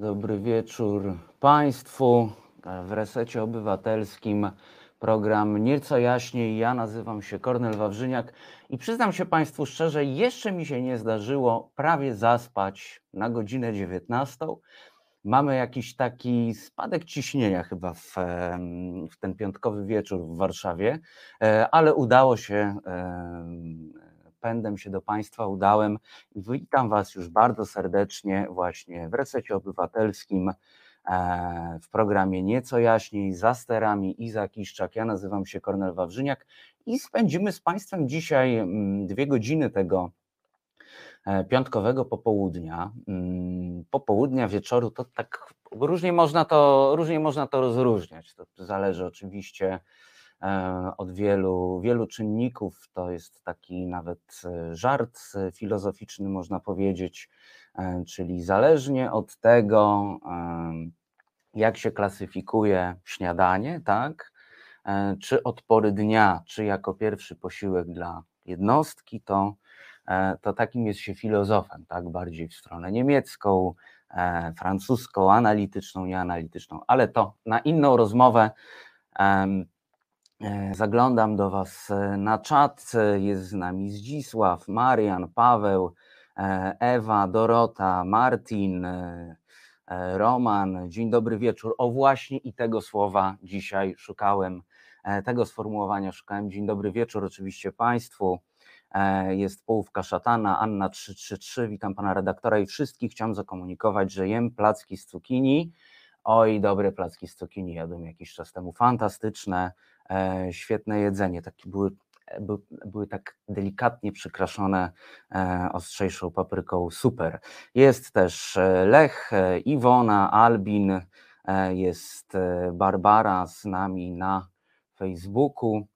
Dobry wieczór Państwu. W resecie obywatelskim program Nieco jaśniej. Ja nazywam się Kornel Wawrzyniak i przyznam się Państwu szczerze, jeszcze mi się nie zdarzyło prawie zaspać na godzinę 19. Mamy jakiś taki spadek ciśnienia chyba w, w ten piątkowy wieczór w Warszawie, e, ale udało się, pędem się do Państwa udałem. Witam Was już bardzo serdecznie właśnie w resecie obywatelskim e, w programie Nieco jaśniej, za sterami Iza Kiszczak. Ja nazywam się Kornel Wawrzyniak i spędzimy z Państwem dzisiaj mm, dwie godziny tego e, piątkowego popołudnia. Mm, Popołudnia, wieczoru, to tak różnie można to, różnie można to rozróżniać. To zależy oczywiście od wielu, wielu czynników. To jest taki nawet e, żart e, filozoficzny, można powiedzieć, e, czyli zależnie od tego, jak się klasyfikuje śniadanie, tak? E, Czy od pory dnia, czy jako pierwszy posiłek dla jednostki, to, e, to takim jest się filozofem, tak? Bardziej w stronę niemiecką, e, francuską, analityczną, nieanalityczną, ale to na inną rozmowę. E, Zaglądam do Was e, na czat. e, Jest z nami Zdzisław, Marian, Paweł, Ewa, Dorota, Martin, Roman. Dzień dobry wieczór. O właśnie i tego słowa dzisiaj szukałem, tego sformułowania szukałem. Dzień dobry wieczór oczywiście Państwu. Jest połówka szatana, Anna 333. Witam Pana redaktora i wszystkich. Chciałem zakomunikować, że jem placki z cukinii. Oj, dobre placki z cukinii jadłem jakiś czas temu. Fantastyczne, świetne jedzenie. Takie były, e, by, były tak delikatnie przykraszone e, ostrzejszą papryką. Super. Jest też e, Lech, e, Iwona, Albin, e, jest e, Barbara z nami na Facebooku.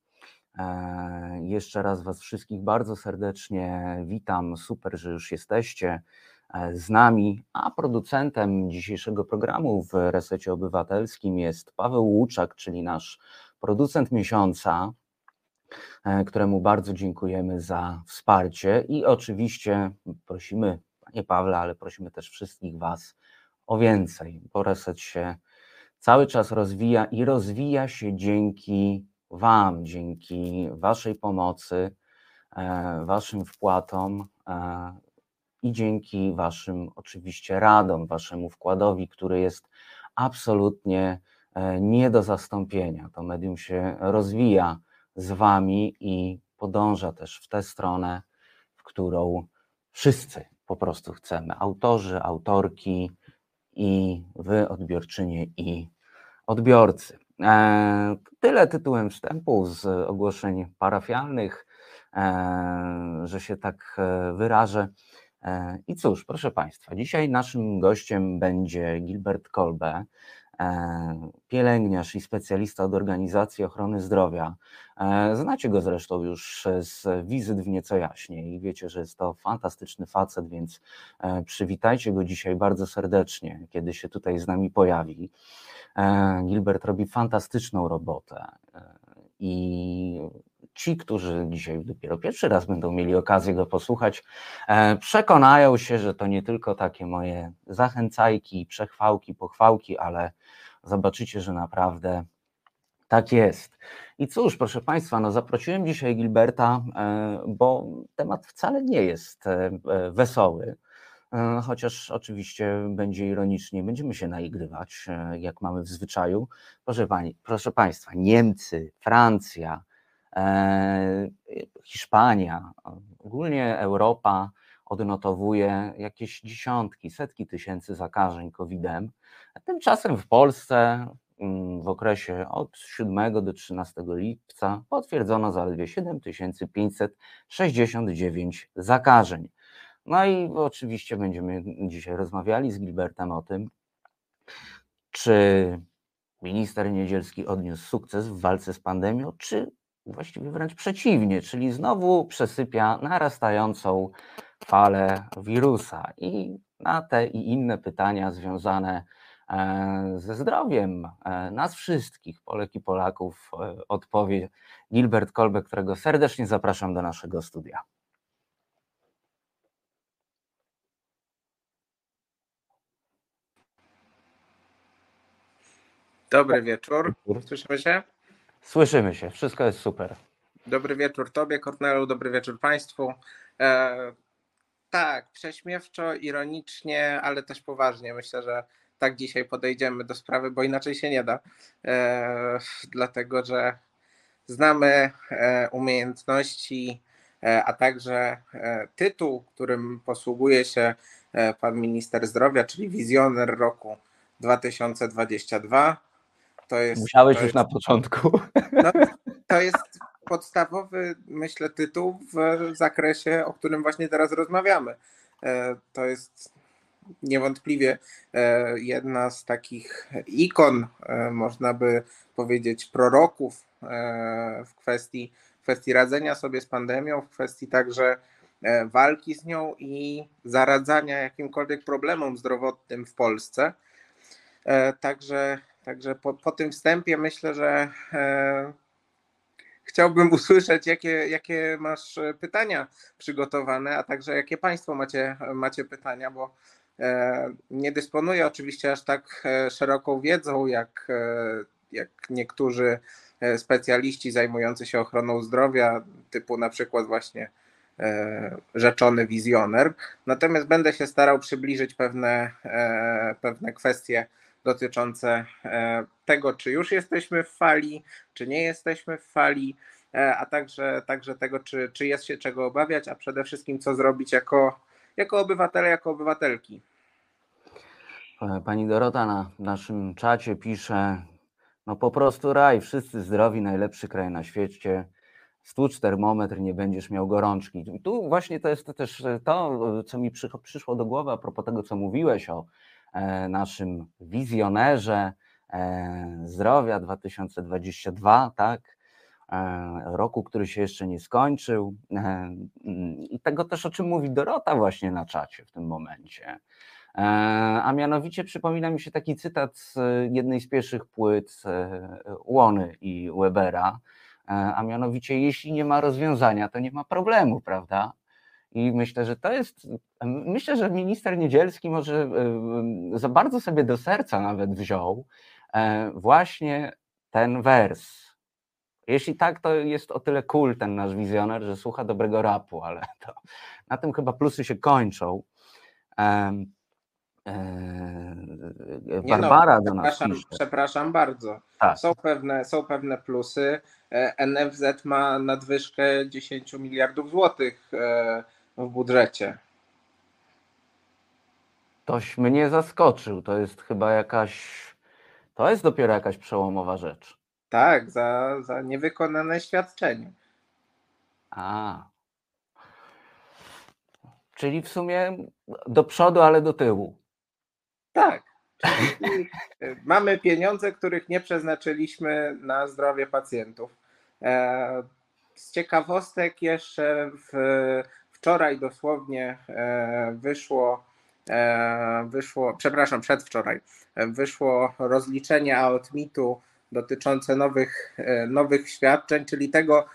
E, Jeszcze raz Was wszystkich bardzo serdecznie witam. Super, że już jesteście e, z nami. A producentem dzisiejszego programu w Resecie Obywatelskim jest Paweł Łuczak, czyli nasz producent miesiąca, e, któremu bardzo dziękujemy za wsparcie i oczywiście prosimy, Panie Pawle, ale prosimy też wszystkich Was o więcej, bo Reset się cały czas rozwija i rozwija się dzięki Wam, dzięki Waszej pomocy, e, Waszym wpłatom e, i dzięki Waszym oczywiście radom, Waszemu wkładowi, który jest absolutnie nie do zastąpienia. To medium się rozwija z Wami i podąża też w tę stronę, w którą wszyscy po prostu chcemy. Autorzy, autorki i Wy, odbiorczynie i odbiorcy. E, Tyle tytułem wstępu z ogłoszeń parafialnych, e, że się tak e, wyrażę. E, I cóż, proszę Państwa, dzisiaj naszym gościem będzie Gilbert Kolbe, e, pielęgniarz i specjalista od Organizacji Ochrony Zdrowia. E, Znacie go zresztą już z wizyt w Nieco Jaśniej i wiecie, że jest to fantastyczny facet, więc e, przywitajcie go dzisiaj bardzo serdecznie, kiedy się tutaj z nami pojawi. E, Gilbert robi fantastyczną robotę e, i ci, którzy dzisiaj dopiero pierwszy raz będą mieli okazję go posłuchać, e, przekonają się, że to nie tylko takie moje zachęcajki, przechwałki, pochwałki, ale zobaczycie, że naprawdę tak jest. I cóż, proszę Państwa, no zaprosiłem dzisiaj Gilberta, e, bo temat wcale nie jest e, wesoły. Chociaż oczywiście będzie ironicznie, będziemy się naigrywać, jak mamy w zwyczaju. Proszę, pani, proszę Państwa, Niemcy, Francja, Hiszpania, ogólnie Europa odnotowuje jakieś dziesiątki, setki tysięcy zakażeń COVID-em. Tymczasem w Polsce mm, w okresie od 7 do 13 lipca potwierdzono zaledwie 7569 zakażeń. No i oczywiście będziemy dzisiaj rozmawiali z Gilbertem o tym, czy minister Niedzielski odniósł sukces w walce z pandemią, czy właściwie wręcz przeciwnie, czyli znowu przesypia narastającą falę wirusa. I na te i inne pytania związane e, ze zdrowiem e, nas wszystkich, Polek i Polaków, e, odpowie Gilbert Kolbe, którego serdecznie zapraszam do naszego studia. Dobry wieczór. Słyszymy się? Słyszymy się, wszystko jest super. Dobry wieczór Tobie, Kornelu, dobry wieczór Państwu. E, tak, prześmiewczo, ironicznie, ale też poważnie. Myślę, że tak dzisiaj podejdziemy do sprawy, bo inaczej się nie da. E, dlatego, że znamy e, umiejętności, e, a także e, tytuł, którym posługuje się pan minister zdrowia, czyli wizjoner roku 2022. To jest, Musiałeś to już jest, na początku. No, to jest podstawowy, myślę, tytuł w zakresie, o którym właśnie teraz rozmawiamy. E, to jest niewątpliwie e, jedna z takich ikon, e, można by powiedzieć, proroków w kwestii, w kwestii radzenia sobie z pandemią, w kwestii także walki z nią i zaradzania jakimkolwiek problemom zdrowotnym w Polsce. Także, także po, po tym wstępie myślę, że chciałbym usłyszeć, jakie, jakie masz e, pytania przygotowane, a także jakie Państwo macie, macie pytania, bo e, nie dysponuję oczywiście aż tak e, szeroką wiedzą, jak, jak niektórzy specjaliści zajmujący się ochroną zdrowia, typu na przykład właśnie rzeczony wizjoner. Natomiast będę się starał przybliżyć pewne, pewne kwestie dotyczące e, tego, czy już jesteśmy w fali, czy nie jesteśmy w fali, e, a także, także tego, czy, czy jest się czego obawiać, a przede wszystkim co zrobić jako, jako obywatele, jako obywatelki. E, pani Dorota na naszym czacie pisze, no po prostu raj, wszyscy zdrowi, najlepszy kraj na świecie. Stłucz termometr, nie będziesz miał gorączki. Tu właśnie to jest też to, co mi przyszło do głowy a propos tego, co mówiłeś o naszym wizjonerze e, zdrowia 2022, tak? E, roku, który się jeszcze nie skończył. I tego też, o czym mówi Dorota właśnie na czacie w tym momencie. A mianowicie przypomina mi się taki cytat z jednej z pierwszych płyt Łony i Webera, a mianowicie jeśli nie ma rozwiązania, to nie ma problemu, prawda? I myślę, że to jest, myślę, że minister Niedzielski może za bardzo sobie do serca nawet wziął e, właśnie ten wers. Jeśli tak, to jest o tyle cool ten nasz wizjoner, że słucha dobrego rapu, ale to, na tym chyba plusy się kończą. E, Barbara no, do nas przepraszam, przepraszam bardzo. Tak. Są, pewne, są pewne plusy. E, NFZ ma nadwyżkę 10 miliardów złotych w budżecie. Toś mnie zaskoczył. To jest chyba jakaś. To jest dopiero jakaś przełomowa rzecz. Tak, za, za niewykonane świadczenie. A. Czyli w sumie do przodu, ale do tyłu. Tak. Mamy pieniądze, których nie przeznaczyliśmy na zdrowie pacjentów. E, z ciekawostek jeszcze w wczoraj dosłownie e, wyszło, e, wyszło, przepraszam, przedwczoraj, e, wyszło rozliczenie AOTMIT-u dotyczące nowych, nowych świadczeń, czyli tego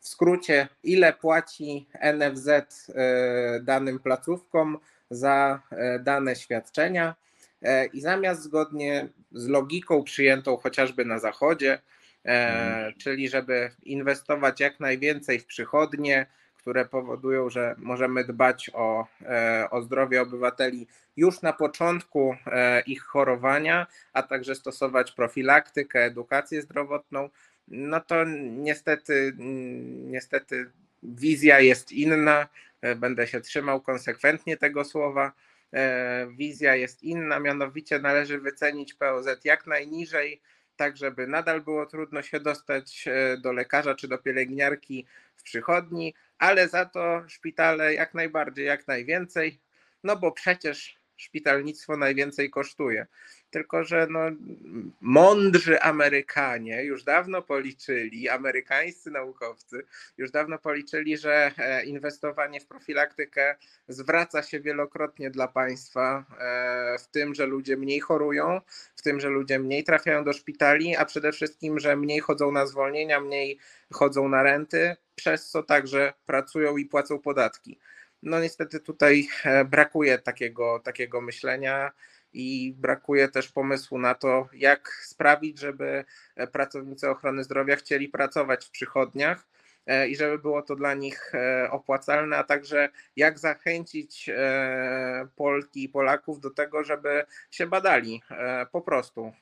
w skrócie, ile płaci NFZ danym placówkom za dane świadczenia. I zamiast zgodnie z logiką przyjętą chociażby na Zachodzie, mhm. czyli żeby inwestować jak najwięcej w przychodnie, które powodują, że możemy dbać o, e, o zdrowie obywateli już na początku e, ich chorowania, a także stosować profilaktykę, edukację zdrowotną, no to niestety, niestety wizja jest inna. E, będę się trzymał konsekwentnie tego słowa. Wizja jest inna, mianowicie należy wycenić POZ jak najniżej, tak żeby nadal było trudno się dostać do lekarza czy do pielęgniarki w przychodni, ale za to szpitale jak najbardziej, jak najwięcej, no bo przecież szpitalnictwo najwięcej kosztuje. Tylko, że no, mądrzy Amerykanie już dawno policzyli, amerykańscy naukowcy już dawno policzyli, że e, inwestowanie w profilaktykę zwraca się wielokrotnie dla państwa e, w tym, że ludzie mniej chorują, w tym, że ludzie mniej trafiają do szpitali, a przede wszystkim, że mniej chodzą na zwolnienia, mniej chodzą na renty, przez co także pracują i płacą podatki. No niestety tutaj e, brakuje takiego, takiego myślenia i brakuje też pomysłu na to, jak sprawić, żeby pracownicy ochrony zdrowia chcieli pracować w przychodniach i żeby było to dla nich opłacalne, a także jak zachęcić Polki i Polaków do tego, żeby się badali po prostu.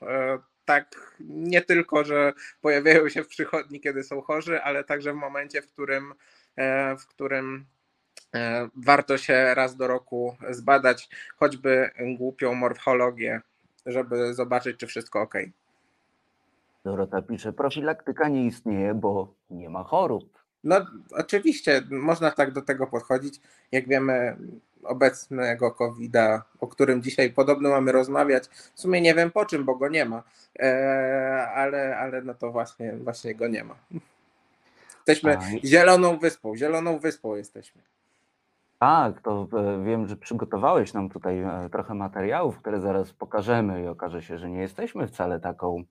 Tak nie tylko, że pojawiają się w przychodni, kiedy są chorzy, ale także w momencie, w którym, e, w którym e, warto się raz do roku zbadać, choćby głupią morfologię, żeby zobaczyć, czy wszystko ok. Dorota pisze, profilaktyka nie istnieje, bo nie ma chorób. No, oczywiście, można tak do tego podchodzić. Jak wiemy, obecnego COVID-a, o którym dzisiaj podobno mamy rozmawiać. W sumie nie wiem po czym, bo go nie ma, e, ale, ale no to właśnie, właśnie go nie ma. Jesteśmy zieloną wyspą, zieloną wyspą jesteśmy. Tak, to e, wiem, że przygotowałeś nam tutaj e, trochę materiałów, które zaraz pokażemy i okaże się, że nie jesteśmy wcale taką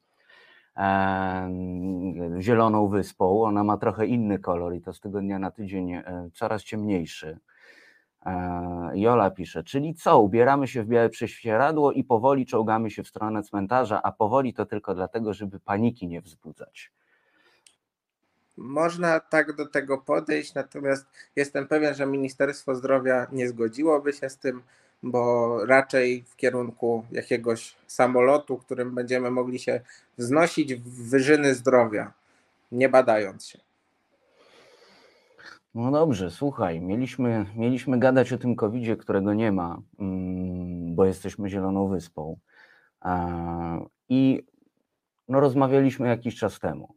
e, zieloną wyspą. Ona ma trochę inny kolor i to z tygodnia na tydzień coraz ciemniejszy. E, Jola pisze, czyli co, ubieramy się w białe prześcieradło i powoli czołgamy się w stronę cmentarza, a powoli to tylko dlatego, żeby paniki nie wzbudzać. Można tak do tego podejść, natomiast jestem pewien, że Ministerstwo Zdrowia nie zgodziłoby się z tym, bo raczej w kierunku jakiegoś samolotu, którym będziemy mogli się wznosić w wyżyny zdrowia, nie badając się. No dobrze, słuchaj, mieliśmy, mieliśmy gadać o tym covid którego nie ma, mm, bo jesteśmy Zieloną Wyspą. I no, rozmawialiśmy jakiś czas temu.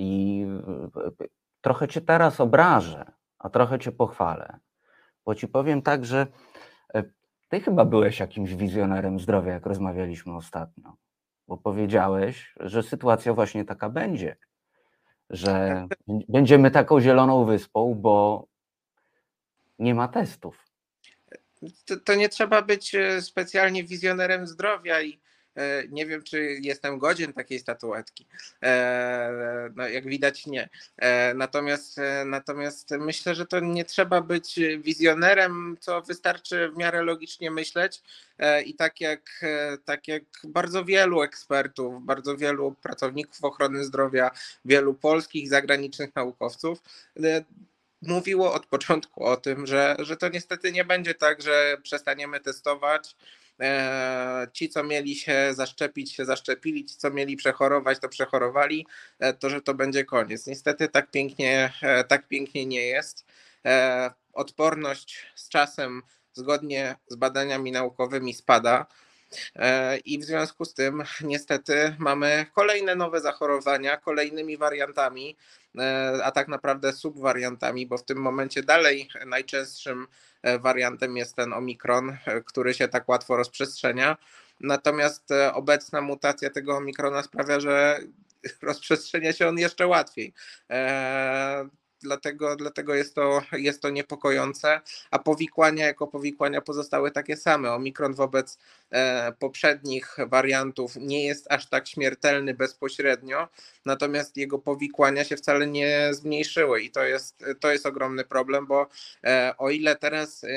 I trochę cię teraz obrażę, a trochę cię pochwalę. Bo ci powiem tak, że e, ty chyba byłeś jakimś wizjonerem zdrowia, jak rozmawialiśmy ostatnio. Bo powiedziałeś, że sytuacja właśnie taka będzie że będziemy taką zieloną wyspą, bo nie ma testów. To, to, nie trzeba być e, specjalnie wizjonerem zdrowia i E, nie wiem, czy jestem godzien takiej statuetki. E, no, jak widać, nie. E, natomiast, natomiast myślę, że to nie trzeba być wizjonerem, co wystarczy w miarę logicznie myśleć. I tak jak, tak jak bardzo wielu ekspertów, bardzo wielu pracowników ochrony zdrowia, wielu polskich, zagranicznych naukowców, mówiło od początku o tym, że, że to niestety nie będzie tak, że przestaniemy testować, E, ci, co mieli się zaszczepić, się zaszczepili, ci, co mieli przechorować, to przechorowali, e, to że to będzie koniec. Niestety tak pięknie, e, tak pięknie nie jest. Odporność z czasem, zgodnie z badaniami naukowymi, spada. I w związku z tym niestety mamy kolejne nowe zachorowania, kolejnymi wariantami, a tak naprawdę subwariantami, bo w tym momencie dalej najczęstszym E, wariantem jest ten Omikron, e, który się tak łatwo rozprzestrzenia. Natomiast e, obecna mutacja tego Omikrona sprawia, że rozprzestrzenia się on jeszcze łatwiej dlatego, dlatego jest, to, jest to niepokojące, a powikłania jako powikłania pozostały takie same. Omikron wobec e, poprzednich wariantów nie jest aż tak śmiertelny bezpośrednio, natomiast jego powikłania się wcale nie zmniejszyły i to jest, to jest ogromny problem, bo e, o ile teraz e,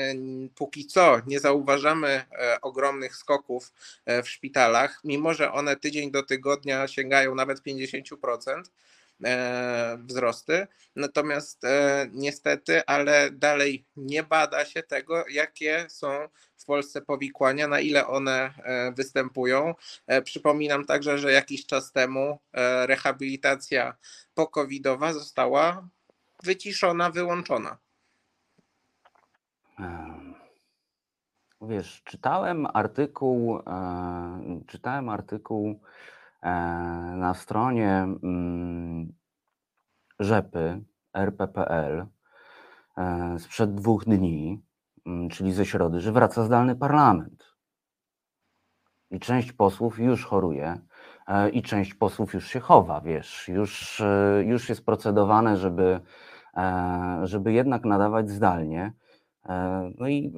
póki co nie zauważamy ogromnych skoków w szpitalach, mimo że one tydzień do tygodnia sięgają nawet 50%, E, wzrosty. Natomiast e, niestety, ale dalej nie bada się tego, jakie są w Polsce powikłania, na ile one e, występują. Przypominam także, że jakiś czas temu rehabilitacja pokowidowa została wyciszona, wyłączona. Wiesz, czytałem artykuł, czytałem artykuł E, na stronie mm, rzepy rppl e, sprzed dwóch dni, mm, czyli ze środy, że wraca zdalny parlament. I część posłów już choruje e, i część posłów już się chowa, wiesz, już, już jest procedowane, żeby, żeby jednak nadawać zdalnie. No i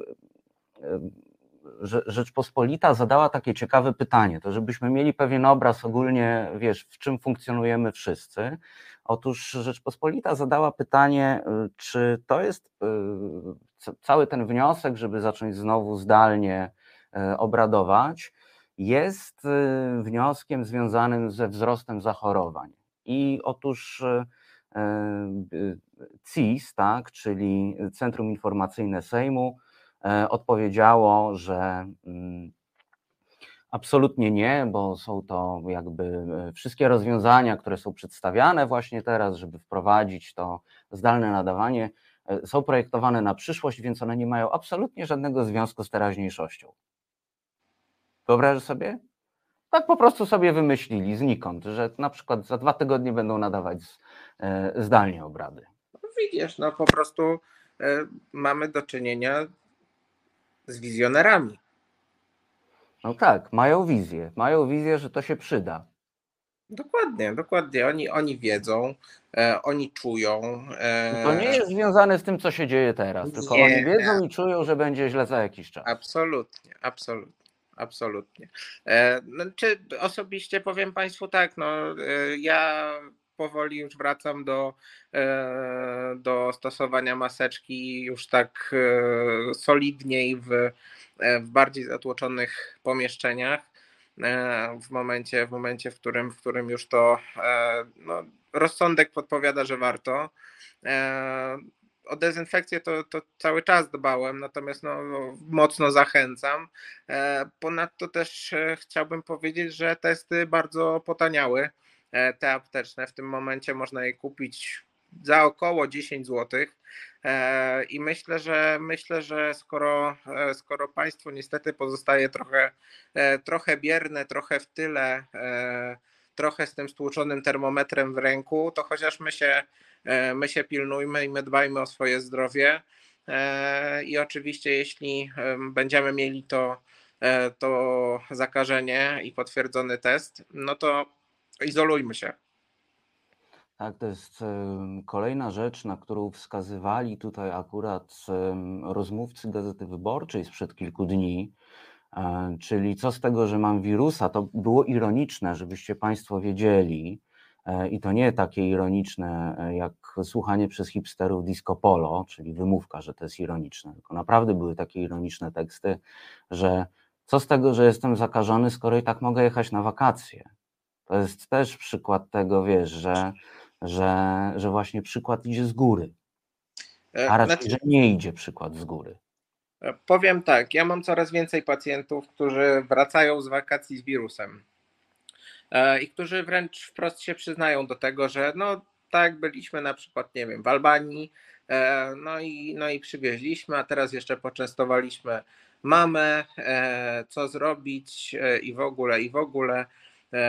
Rzeczpospolita zadała takie ciekawe pytanie, to żebyśmy mieli pewien obraz ogólnie, wiesz, w czym funkcjonujemy wszyscy. Otóż Rzeczpospolita zadała pytanie, y, czy to jest y, cały ten wniosek, żeby zacząć znowu zdalnie e, obradować, jest wnioskiem związanym ze wzrostem zachorowań. I otóż CIS, tak, czyli Centrum Informacyjne Sejmu, odpowiedziało, że mm, absolutnie nie, bo są to jakby wszystkie rozwiązania, które są przedstawiane właśnie teraz, żeby wprowadzić to zdalne nadawanie, są projektowane na przyszłość, więc one nie mają absolutnie żadnego związku z teraźniejszością. Wyobrażasz sobie? Tak po prostu sobie wymyślili znikąd, że na przykład za dwa tygodnie będą nadawać e, zdalnie obrady. No widzisz, no po prostu e, mamy do czynienia z wizjonerami. No tak, mają wizję. Mają wizję, że to się przyda. Dokładnie, dokładnie. Oni, oni wiedzą, e, oni czują. E... To nie jest związane z tym, co się dzieje teraz, tylko nie, oni wiedzą i czują, że będzie źle za jakiś czas. Absolutnie, absolutnie. Absolutnie. E, no, czy osobiście powiem Państwu tak, no, e, ja powoli już wracam do, e, do stosowania maseczki już tak e, solidniej w, e, w bardziej zatłoczonych pomieszczeniach. W momencie, w momencie, w którym, w którym już to no, rozsądek podpowiada, że warto o dezynfekcję to, to cały czas dbałem, natomiast no, no, mocno zachęcam. Ponadto też chciałbym powiedzieć, że testy bardzo potaniały, te apteczne. W tym momencie można je kupić za około 10 zł. I myślę, że myślę, że skoro, skoro państwo niestety pozostaje trochę, trochę bierne, trochę w tyle, trochę z tym stłuczonym termometrem w ręku, to chociaż my się E, my się pilnujmy i my dbajmy o swoje zdrowie. E, I oczywiście, jeśli będziemy mieli to, e, to zakażenie i potwierdzony test, no to izolujmy się. Tak, to jest kolejna rzecz, na którą wskazywali tutaj akurat rozmówcy Gazety Wyborczej sprzed kilku dni. Czyli co z tego, że mam wirusa, to było ironiczne, żebyście Państwo wiedzieli, E, I to nie takie ironiczne, e, jak słuchanie przez hipsterów disco polo, czyli wymówka, że to jest ironiczne, tylko naprawdę były takie ironiczne teksty, że co z tego, że jestem zakażony, skoro i tak mogę jechać na wakacje. To jest też przykład tego, wiesz, że, że, że właśnie przykład idzie z góry, e, a raczej, znaczy że nie idzie przykład z góry. Powiem tak, ja mam coraz więcej pacjentów, którzy wracają z wakacji z wirusem. E, i którzy wręcz wprost się przyznają do tego, że no tak, byliśmy na przykład, nie wiem, w Albanii, e, no i, no i przywieźliśmy, a teraz jeszcze poczęstowaliśmy mamę, e, co zrobić i w ogóle, i w ogóle.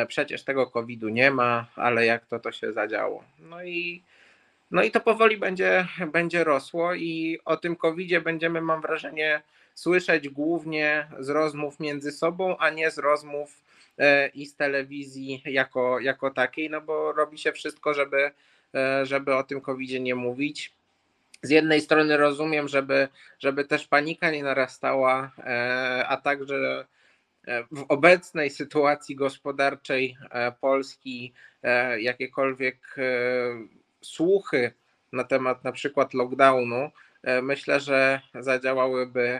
Przecież tego COVID-u nie ma, ale jak to to się zadziało. No i, no i to powoli będzie, będzie rosło i o tym COVID-zie będziemy, mam wrażenie, słyszeć głównie z rozmów między sobą, a nie z rozmów E, i z telewizji jako, jako takiej, no bo robi się wszystko, żeby, e, żeby o tym covid nie mówić. Z jednej strony rozumiem, żeby, żeby też panika nie narastała, e, a także w obecnej sytuacji gospodarczej Polski jakiekolwiek słuchy na temat na przykład lockdownu, myślę, że zadziałałyby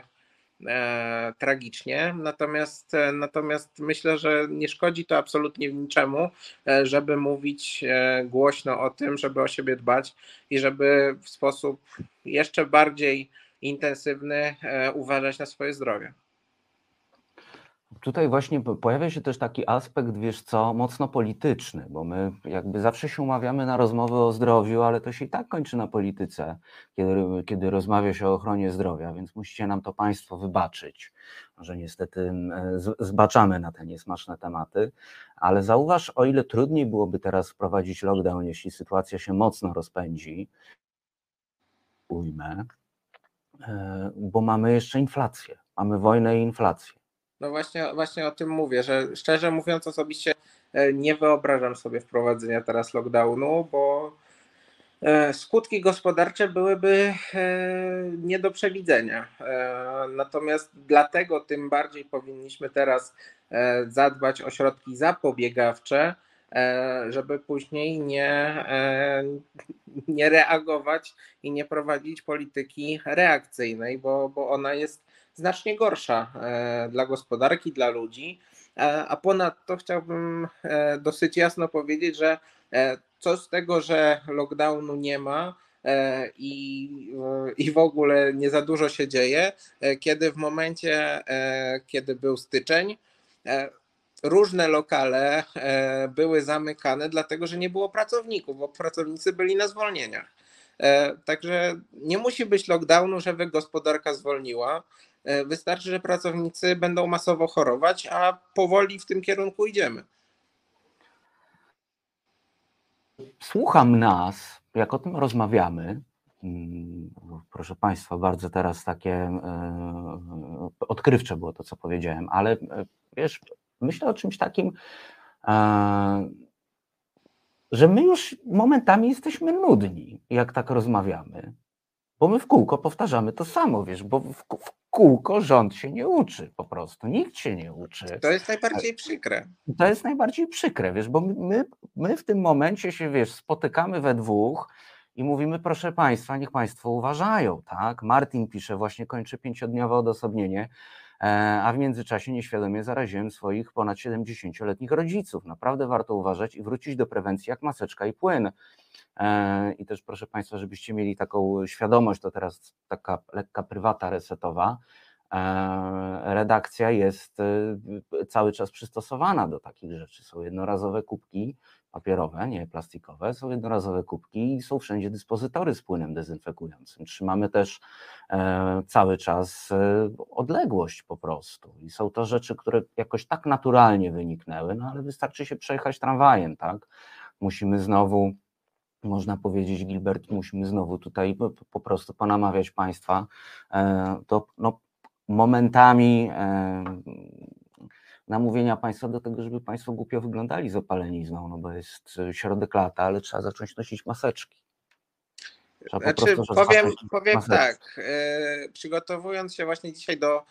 e, tragicznie. Natomiast, e, natomiast myślę, że nie szkodzi to absolutnie niczemu, e, żeby mówić e, głośno o tym, żeby o siebie dbać i żeby w sposób jeszcze bardziej intensywny uważać na swoje zdrowie. Tutaj właśnie pojawia się też taki aspekt, wiesz co, mocno polityczny, bo my jakby zawsze się umawiamy na rozmowy o zdrowiu, ale to się i tak kończy na polityce, kiedy, kiedy rozmawia się o ochronie zdrowia, więc musicie nam to Państwo wybaczyć, że niestety zbaczamy na te niesmaczne tematy, ale zauważ, o ile trudniej byłoby teraz wprowadzić lockdown, jeśli sytuacja się mocno rozpędzi, ujmę, e, bo mamy jeszcze inflację, mamy wojnę i inflację. No właśnie, właśnie o tym mówię, że szczerze mówiąc osobiście e, nie wyobrażam sobie wprowadzenia teraz lockdownu, bo e, skutki gospodarcze byłyby e, nie do przewidzenia. Natomiast dlatego tym bardziej powinniśmy teraz zadbać o środki zapobiegawcze, żeby później nie, nie reagować i nie prowadzić polityki reakcyjnej, bo, bo ona jest znacznie gorsza dla gospodarki, dla ludzi. A ponadto chciałbym dosyć jasno powiedzieć, że co z tego, że lockdownu nie ma, E, i, i w ogóle nie za dużo się dzieje, e, kiedy w momencie, e, kiedy był styczeń, różne lokale były zamykane, dlatego że nie było pracowników, bo pracownicy byli na zwolnieniach. Także nie musi być lockdownu, żeby gospodarka zwolniła. Wystarczy, że pracownicy będą masowo chorować, a powoli w tym kierunku idziemy. Słucham nas, jak o tym rozmawiamy, mm, proszę Państwa, bardzo teraz takie e, odkrywcze było to, co powiedziałem, ale e, wiesz, myślę o czymś takim, e, że my już momentami jesteśmy nudni, jak tak rozmawiamy, bo my w kółko powtarzamy to samo, wiesz, bo w, kółko rząd się nie uczy po prostu, nikt się nie uczy. To jest najbardziej przykre. To jest najbardziej przykre, wiesz, bo my, my w tym momencie się, wiesz, spotykamy we dwóch i mówimy, proszę Państwa, niech Państwo uważają, tak? Martin pisze, właśnie kończy pięciodniowe odosobnienie, a w międzyczasie nieświadomie zaraziłem swoich ponad 70-letnich rodziców. Naprawdę warto uważać i wrócić do prewencji jak maseczka i płyn. E, I też proszę Państwa, żebyście mieli taką świadomość, to teraz taka lekka prywata resetowa. E, redakcja jest e, cały czas przystosowana do takich rzeczy. Są jednorazowe kubki papierowe, nie plastikowe, są jednorazowe kubki i są wszędzie dyspozytory z płynem dezynfekującym. Trzymamy też cały czas odległość po prostu. I są to rzeczy, które jakoś tak naturalnie wyniknęły, no ale wystarczy się przejechać tramwajem, tak? Musimy znowu można powiedzieć, Gilbert, musimy znowu tutaj po prostu ponamawiać Państwa, e, to no, momentami e, namówienia Państwa do tego, żeby Państwo głupio wyglądali z opalenizną, no bo jest środek lata, ale trzeba zacząć nosić maseczki. Znaczy, powiem, powiem tak, e, przygotowując się właśnie dzisiaj do,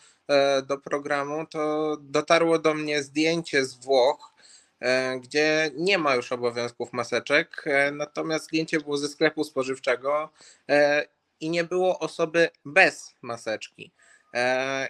do programu, to dotarło do mnie zdjęcie z Włoch, E, gdzie nie ma już obowiązków maseczek, e, natomiast zdjęcie było ze sklepu spożywczego e, i nie było osoby bez maseczki.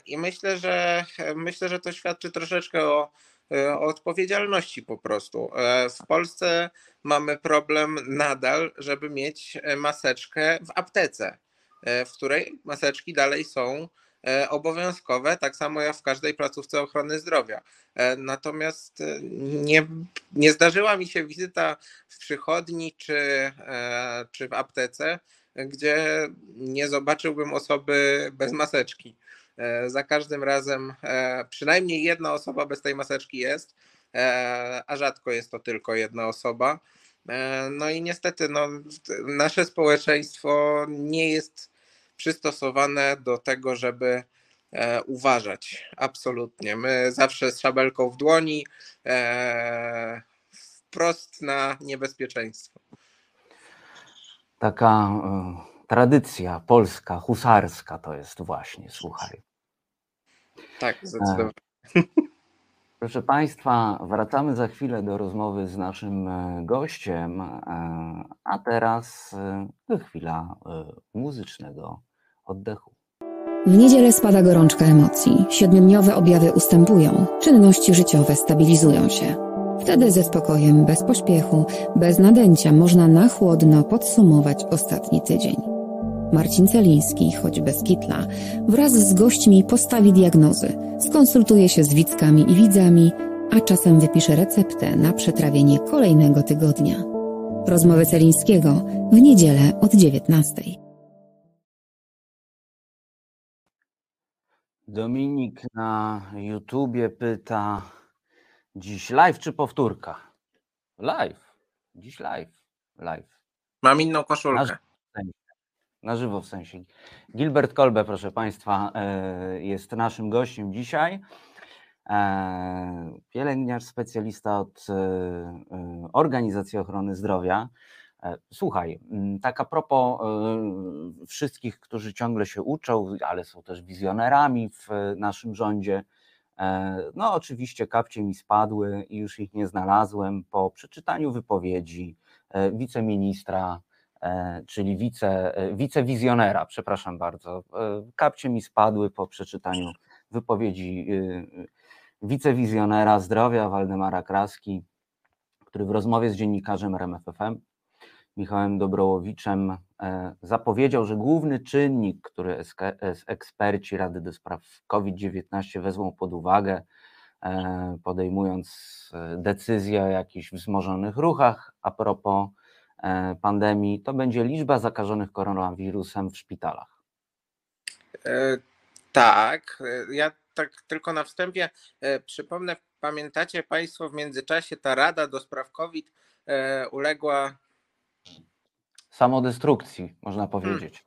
I myślę, że myślę, że to świadczy troszeczkę o, o odpowiedzialności po prostu. W Polsce mamy problem nadal, żeby mieć maseczkę w aptece, w której maseczki dalej są E, obowiązkowe, tak samo jak w każdej placówce ochrony zdrowia. E, natomiast e, nie, nie zdarzyła mi się wizyta w przychodni czy, czy w aptece, gdzie nie zobaczyłbym osoby bez maseczki. Za każdym razem przynajmniej jedna osoba bez tej maseczki jest, a rzadko jest to tylko jedna osoba. No i niestety no, nasze społeczeństwo nie jest przystosowane do tego, żeby e, uważać. Absolutnie. My zawsze z szabelką w dłoni, e, wprost na niebezpieczeństwo. Taka e, tradycja polska, husarska to jest właśnie, słuchaj. Tak, zdecydowanie. Proszę Państwa, wracamy za chwilę do rozmowy z naszym gościem, a teraz chwila muzycznego oddechu. W niedzielę spada gorączka emocji, siedmiodniowe objawy ustępują, czynności życiowe stabilizują się. Wtedy ze spokojem, bez pośpiechu, bez nadęcia można na chłodno podsumować ostatni tydzień. Marcin Celiński, choć bez kitla, wraz z gośćmi postawi diagnozy, skonsultuje się z widzkami i widzami, a czasem wypisze receptę na przetrawienie kolejnego tygodnia. Rozmowy Celińskiego w niedzielę od 19. Dominik na YouTubie pyta, dziś live czy powtórka? Live. Dziś live. Live. Mam inną koszulkę. Na, na żywo w sensie. Gilbert Kolbe, proszę Państwa, e, jest naszym gościem dzisiaj. E, pielęgniarz, specjalista od e, Organizacji Ochrony Zdrowia. Słuchaj, tak a propos wszystkich, którzy ciągle się uczą, ale są też wizjonerami w naszym rządzie. No, oczywiście kapcie mi spadły i już ich nie znalazłem po przeczytaniu wypowiedzi wiceministra czyli wice, e, wicewizjonera, przepraszam bardzo. E, Kapcie mi spadły po przeczytaniu wypowiedzi wicewizjonera zdrowia Waldemara Kraski, który w rozmowie z dziennikarzem RMFFM Michałem Dobrołowiczem e, zapowiedział, że główny czynnik, który eksperci Rady do Spraw COVID-19 wezmą pod uwagę, e, podejmując e, decyzje o jakichś wzmożonych ruchach a propos e, pandemii, to będzie liczba zakażonych koronawirusem w szpitalach. E, Tak, e, ja tak tylko na wstępie e, przypomnę, pamiętacie Państwo w międzyczasie ta Rada do spraw COVID e, uległa Samodestrukcji, można powiedzieć.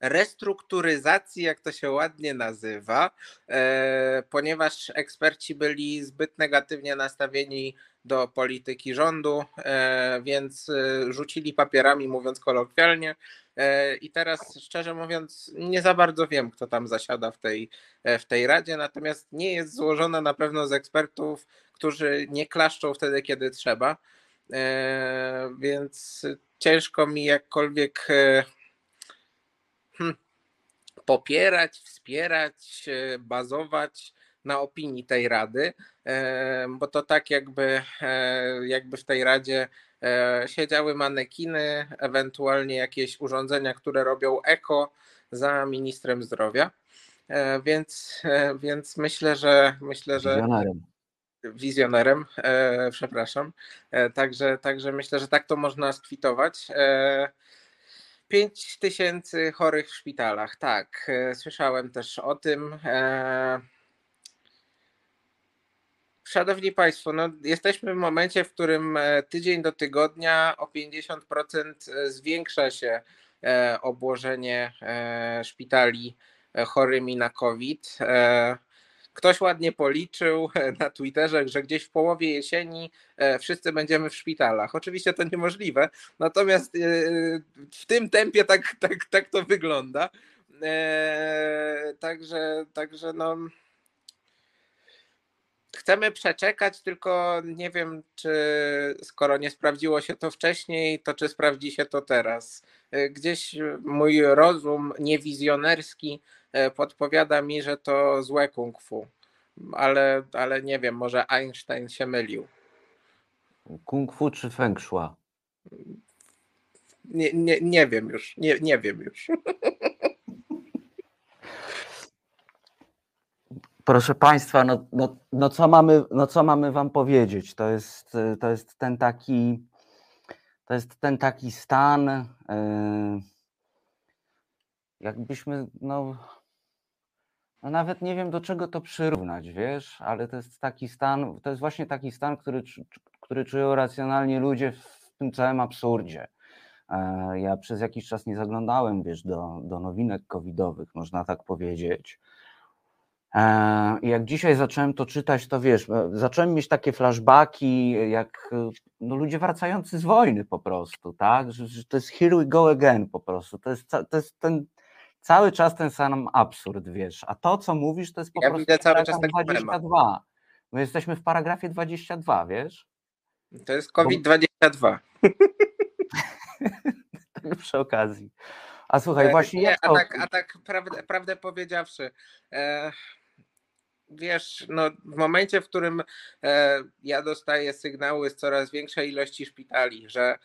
Restrukturyzacji, jak to się ładnie nazywa, e, ponieważ eksperci byli zbyt negatywnie nastawieni do polityki rządu, e, więc e, rzucili papierami, mówiąc kolokwialnie. I teraz, szczerze mówiąc, nie za bardzo wiem, kto tam zasiada w tej, w tej radzie, natomiast nie jest złożona na pewno z ekspertów, którzy nie klaszczą wtedy, kiedy trzeba. Więc ciężko mi jakkolwiek popierać, wspierać, e, bazować na opinii tej rady, bo to tak jakby, e, jakby w tej radzie e, siedziały manekiny, ewentualnie jakieś urządzenia, które robią eko za ministrem zdrowia. Więc, więc myślę, że myślę, że Wizjonerem. wizjonerem, przepraszam. Także, także myślę, że tak to można skwitować. E, 5 tysięcy chorych w szpitalach, tak. E, słyszałem też o tym. E, Szanowni Państwo, no jesteśmy w momencie, w którym e, tydzień do tygodnia o 50% zwiększa się obłożenie szpitali chorymi na COVID. Ktoś ładnie policzył e, na Twitterze, że gdzieś w połowie jesieni e, wszyscy będziemy w szpitalach. Oczywiście to niemożliwe, natomiast e, w tym tempie tak, tak, tak to wygląda. Także, także no. Chcemy przeczekać, tylko nie wiem, czy skoro nie sprawdziło się to wcześniej, to czy sprawdzi się to teraz. Gdzieś mój rozum niewizjonerski podpowiada mi, że to złe kung fu, ale, ale nie wiem, może Einstein się mylił. Kung fu czy feng shui? Nie, nie, nie wiem już, nie, nie wiem już. Proszę Państwa, no, no, no, co mamy, no co mamy Wam powiedzieć? To jest, to jest ten taki, to jest ten taki stan, y, jakbyśmy, no, no nawet nie wiem do czego to przyrównać, wiesz, ale to jest taki stan, to jest właśnie taki stan, który, który czują racjonalnie ludzie w tym całym absurdzie. E, Ja przez jakiś czas nie zaglądałem, wiesz, do, do nowinek covidowych, można tak powiedzieć. E, jak dzisiaj zacząłem to czytać, to wiesz, e, zacząłem mieć takie flashbacki, jak no, ludzie wracający z wojny po prostu, tak? Że, że to jest here we go again po prostu. To jest, to jest ten cały czas ten sam absurd, wiesz. A to, co mówisz, to jest po Ja prostu widzę cały czas taki temat. 22. My jesteśmy w paragrafie 22, wiesz? To jest COVID-22. Tak przy okazji. A słuchaj, E, właśnie nie, jak a tak, a tak prawdę, prawdę powiedziawszy, e, wiesz, no, w momencie, w którym e, ja dostaję sygnały z coraz większej ilości szpitali, że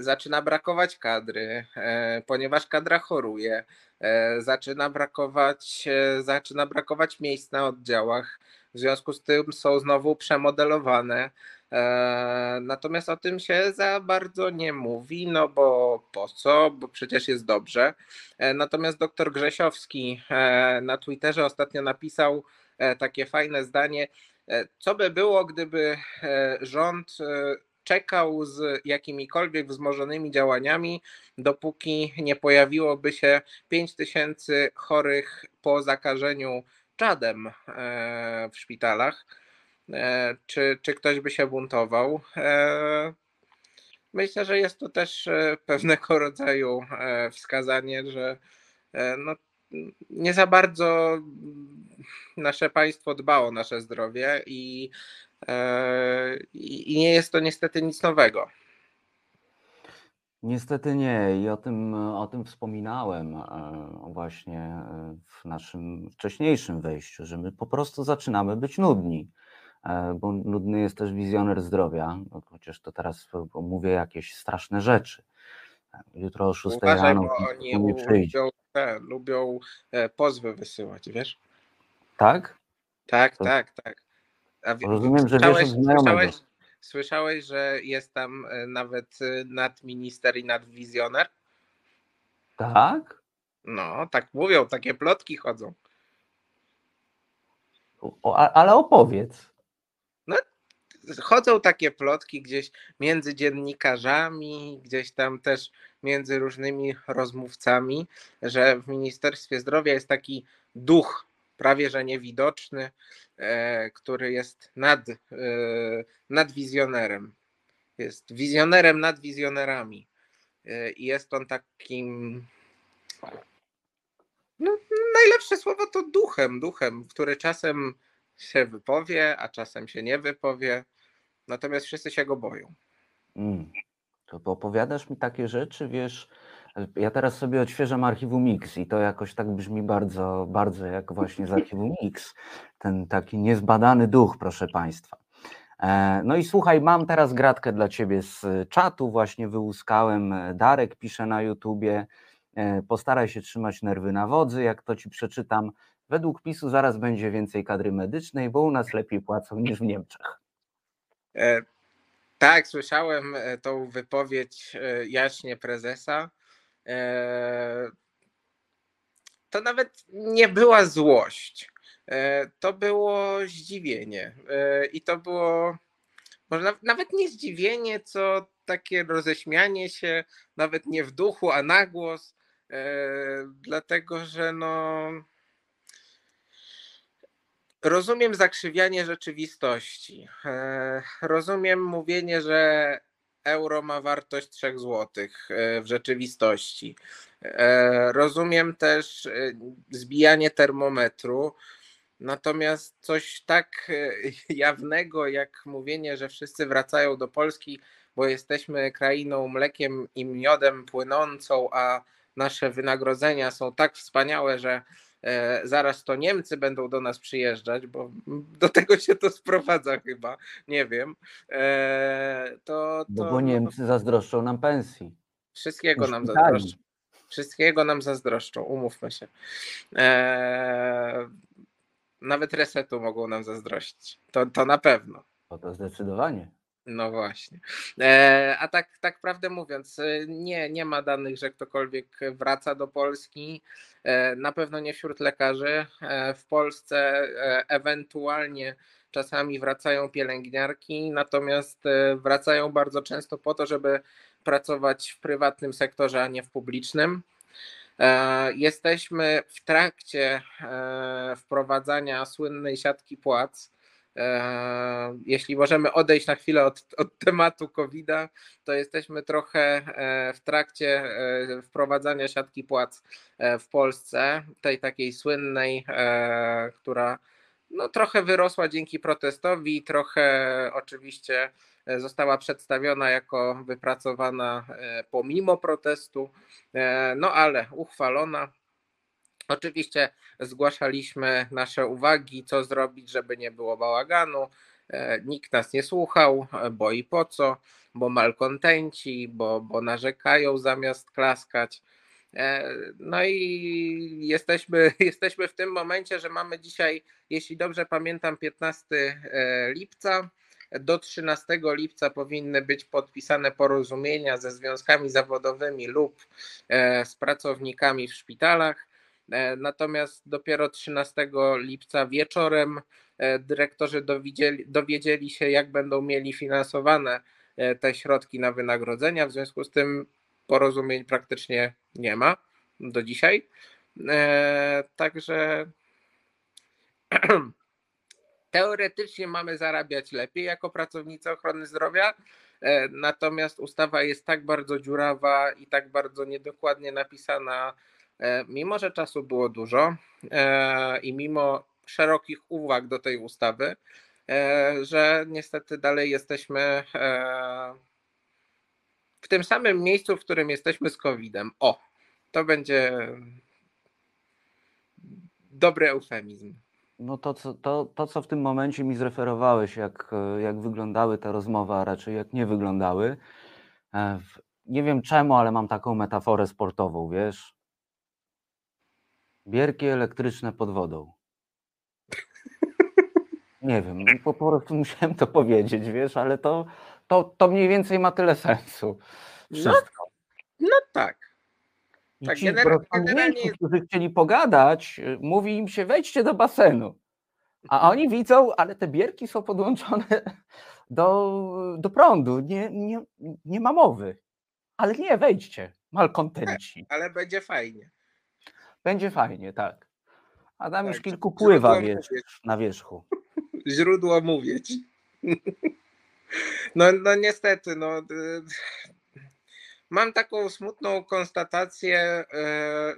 zaczyna brakować kadry, e, ponieważ kadra choruje, e, zaczyna brakować, e, zaczyna brakować miejsc na oddziałach, w związku z tym są znowu przemodelowane. E, Natomiast o tym się za bardzo nie mówi, no bo po co? Bo przecież jest dobrze. E, Natomiast doktor Grzesiowski e, na Twitterze ostatnio napisał e, takie fajne zdanie. e, Co by było, gdyby e, rząd e, czekał z jakimikolwiek wzmożonymi działaniami, dopóki nie pojawiłoby się 5 tysięcy chorych po zakażeniu czadem e, w szpitalach? E, Czy, czy ktoś by się buntował? E, Myślę, że jest to też pewnego rodzaju wskazanie, że no, nie za bardzo nasze państwo dba o nasze zdrowie i, i i nie jest to niestety nic nowego. Niestety nie i o tym, o tym wspominałem e, właśnie e, w naszym wcześniejszym wejściu, że my po prostu zaczynamy być nudni, e, bo nudny jest też wizjoner zdrowia, chociaż to teraz mówię jakieś straszne rzeczy. Jutro o 6 Uważaj, rano oni nie przyjdzie. lubią, te, lubią e, pozwy wysyłać, wiesz? Tak? Tak, To- tak, tak. A wie- Rozumiem, że wiesz słyszałeś, znajomego. słyszałeś, słyszałeś, że jest tam e, nawet e, nadminister i nadwizjoner? Tak? No, tak mówią, takie plotki chodzą. O, ale opowiedz. chodzą takie plotki gdzieś między dziennikarzami, gdzieś tam też między różnymi rozmówcami, że w Ministerstwie Zdrowia jest taki duch prawie że niewidoczny, e, który jest nad, e, nad wizjonerem. Jest wizjonerem nad wizjonerami. E, I jest on takim. No, najlepsze słowo to duchem, duchem, który czasem się wypowie, a czasem się nie wypowie. Natomiast wszyscy się go boją. Mm. To opowiadasz mi takie rzeczy, wiesz, ja teraz sobie odświeżam archiwum Mix i to jakoś tak brzmi bardzo, bardzo jak właśnie z archiwum Mix. Ten taki niezbadany duch, proszę Państwa. E, No i słuchaj, mam teraz gratkę dla Ciebie z czatu, właśnie wyłuskałem. Darek pisze na YouTubie, e, postaraj się trzymać nerwy na wodzy, jak to Ci przeczytam. Według PiSu zaraz będzie więcej kadry medycznej, bo u nas lepiej płacą niż w Niemczech. E, tak, słyszałem e, tą wypowiedź jaśnie prezesa. E, to nawet nie była złość. E, to było zdziwienie. E, I to było może naw- nawet nie zdziwienie, co takie roześmianie się, nawet nie w duchu, a na głos. Dlatego, że no. Rozumiem zakrzywianie rzeczywistości. Rozumiem mówienie, że euro ma wartość 3 zł w rzeczywistości. E, Rozumiem też e, zbijanie termometru. Natomiast coś tak e, jawnego, jak mówienie, że wszyscy wracają do Polski, bo jesteśmy krainą mlekiem i miodem płynącą, a nasze wynagrodzenia są tak wspaniałe, że e, zaraz to Niemcy będą do nas przyjeżdżać, bo do tego się to sprowadza chyba, nie wiem. E, to, Bo, to bo Niemcy zazdroszczą nam pensji. wszystkiego nam zazdroszczą. Wszystkiego nam zazdroszczą, umówmy się. E, nawet resetu mogą nam zazdrościć. To, to na pewno. O to zdecydowanie. No właśnie. E, a tak, tak prawdę mówiąc, e, nie, nie ma danych, że ktokolwiek wraca do Polski. E, na pewno nie wśród lekarzy. E, w Polsce e, ewentualnie czasami wracają pielęgniarki, natomiast wracają bardzo często po to, żeby pracować w prywatnym sektorze, a nie w publicznym. Jesteśmy w trakcie wprowadzania słynnej siatki płac. E, Jeśli możemy odejść na chwilę od, od tematu COVID-a, to jesteśmy trochę e, w trakcie e, wprowadzania siatki płac e, w Polsce, tej takiej słynnej, e, która no, trochę wyrosła dzięki protestowi, trochę oczywiście e, została przedstawiona jako wypracowana e, pomimo protestu, e, no ale uchwalona. Oczywiście zgłaszaliśmy nasze uwagi, co zrobić, żeby nie było bałaganu. E, Nikt nas nie słuchał, bo i po co, bo malkontenci, bo, bo narzekają zamiast klaskać. E, No i jesteśmy, jesteśmy w tym momencie, że mamy dzisiaj, jeśli dobrze pamiętam, 15 e, lipca. Do 13 lipca powinny być podpisane porozumienia ze związkami zawodowymi lub z pracownikami w szpitalach. E, Natomiast dopiero 13 lipca wieczorem e, dyrektorzy dowiedzieli, dowiedzieli się, jak będą mieli finansowane e, te środki na wynagrodzenia. W związku z tym porozumień praktycznie nie ma do dzisiaj. Także teoretycznie mamy zarabiać lepiej jako pracownicy ochrony zdrowia, natomiast ustawa jest tak bardzo dziurawa i tak bardzo niedokładnie napisana, mimo że czasu było dużo e, i mimo szerokich uwag do tej ustawy, e, że niestety dalej jesteśmy e, w tym samym miejscu, w którym jesteśmy z COVID-em. O, to będzie dobry eufemizm. No to, co, to, to, co w tym momencie mi zreferowałeś, jak, e, jak wyglądały te rozmowy, a raczej jak nie wyglądały. e, Nie wiem czemu, ale mam taką metaforę sportową, wiesz? Bierki elektryczne pod wodą. Nie wiem, no po, po prostu musiałem to powiedzieć, wiesz, ale to, to, to mniej więcej ma tyle sensu. No, Wszystko. no tak. I tak, ci generalnie którzy chcieli pogadać, mówi im się wejdźcie do basenu. A oni widzą, ale te bierki są podłączone do, do prądu. Nie, nie, nie ma mowy. Ale nie, wejdźcie, malkontenci. Ale będzie fajnie. Będzie fajnie, tak. A tam już Tak, kilku źródło pływa wiesz, na wierzchu. źródło mówić. No, no niestety, no. y, Mam taką smutną konstatację,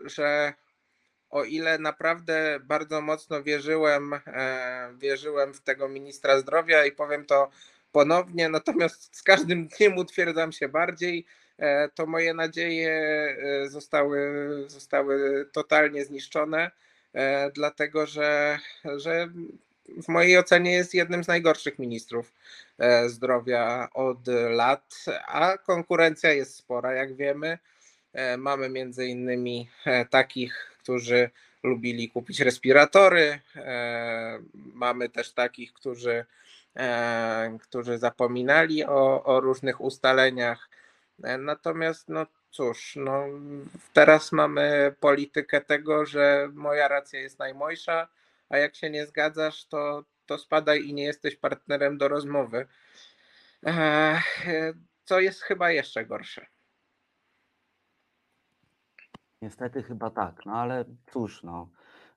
y, że o ile naprawdę bardzo mocno wierzyłem, e, wierzyłem w tego ministra zdrowia i powiem to ponownie, natomiast z każdym dniem utwierdzam się bardziej, to moje nadzieje e, zostały, zostały totalnie zniszczone, e, dlatego że, że w mojej ocenie jest jednym z najgorszych ministrów e, zdrowia od lat, a konkurencja jest spora, jak wiemy. E, Mamy między innymi e, takich, którzy lubili kupić respiratory. e, Mamy też takich, którzy, e, którzy zapominali o, o różnych ustaleniach. Natomiast, no cóż, no, teraz mamy politykę tego, że moja racja jest najmojsza, a jak się nie zgadzasz, to, to spadaj i nie jesteś partnerem do rozmowy. Co jest chyba jeszcze gorsze. Niestety chyba tak, no ale cóż, no.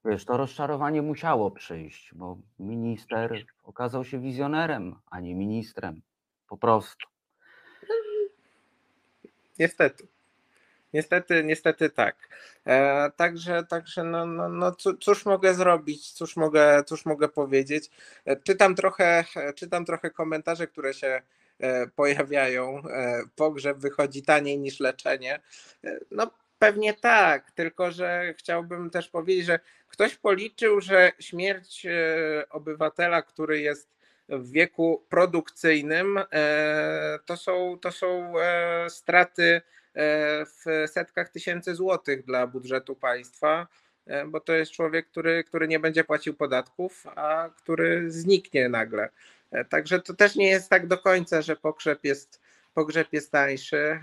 Wiesz, to rozczarowanie musiało przyjść, bo minister okazał się wizjonerem, a nie ministrem. Po prostu. Niestety. Niestety, niestety tak. E, także, także no, no, no có- cóż mogę zrobić, cóż mogę, cóż mogę powiedzieć. E, czytam trochę, czytam trochę komentarze, które się e, pojawiają. E, pogrzeb wychodzi taniej niż leczenie. E, no pewnie tak, tylko że chciałbym też powiedzieć, że ktoś policzył, że śmierć e, obywatela, który jest w wieku produkcyjnym, e, to są, to są e, straty e, w setkach tysięcy złotych dla budżetu państwa, bo to jest człowiek, który, który nie będzie płacił podatków, a który zniknie nagle. Także to też nie jest tak do końca, że pogrzeb jest, pogrzeb jest tańszy.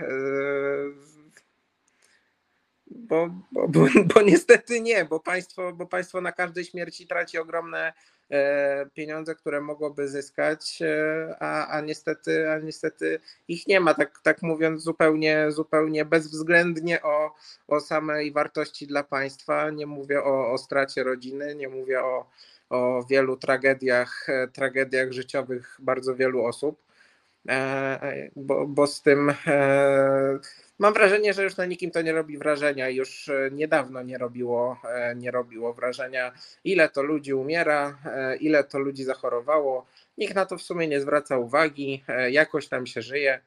Bo, bo, bo, bo niestety nie, bo państwo, bo państwo na każdej śmierci traci ogromne e, pieniądze, które mogłoby zyskać, e, a, a, niestety, a niestety ich nie ma, tak, tak mówiąc zupełnie, zupełnie bezwzględnie o, o samej wartości dla państwa. Nie mówię o, o stracie rodziny, nie mówię o, o wielu tragediach, e, tragediach życiowych bardzo wielu osób, bo, bo z tym e, mam wrażenie, że już na nikim to nie robi wrażenia. Już e, niedawno nie robiło, e, nie robiło wrażenia, ile to ludzi umiera, e, ile to ludzi zachorowało. Nikt na to w sumie nie zwraca uwagi, e, jakoś tam się żyje.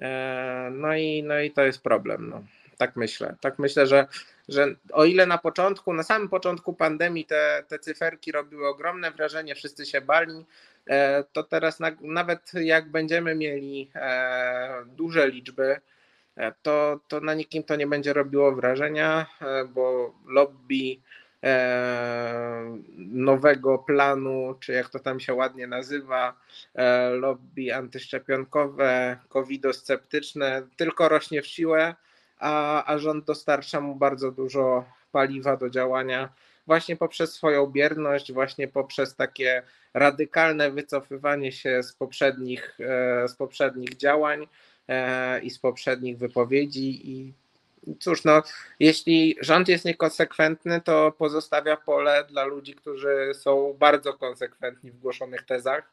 E, No i, no i to jest problem. No. Tak myślę. Tak myślę, że, że o ile na początku, na samym początku pandemii te, te cyferki robiły ogromne wrażenie, wszyscy się bali, e, to teraz na, nawet jak będziemy mieli e, duże liczby, e, to, to na nikim to nie będzie robiło wrażenia, bo lobby nowego planu, czy jak to tam się ładnie nazywa, lobby antyszczepionkowe, covidosceptyczne, tylko rośnie w siłę, a, a rząd dostarcza mu bardzo dużo paliwa do działania właśnie poprzez swoją bierność, właśnie poprzez takie radykalne wycofywanie się z poprzednich, e, z poprzednich działań e, i z poprzednich wypowiedzi. I cóż, no, jeśli rząd jest niekonsekwentny, to pozostawia pole dla ludzi, którzy są bardzo konsekwentni w głoszonych tezach,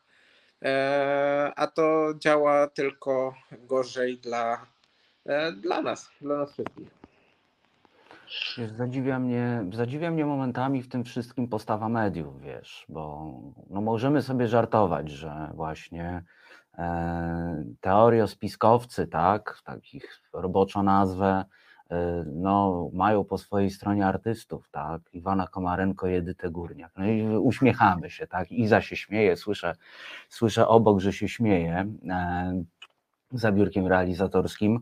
e, a to działa tylko gorzej dla, dla nas, dla nas wszystkich. Zadziwia mnie, zadziwia mnie momentami w tym wszystkim postawa mediów, wiesz, bo no możemy sobie żartować, że właśnie e, teoriospiskowcy, tak, takich roboczo nazwę, e, no, mają po swojej stronie artystów, tak, Iwana Komarenko i Edytę Górniak. No i uśmiechamy się, tak, Iza się śmieje, słyszę, słyszę obok, że się śmieje e, za biurkiem realizatorskim.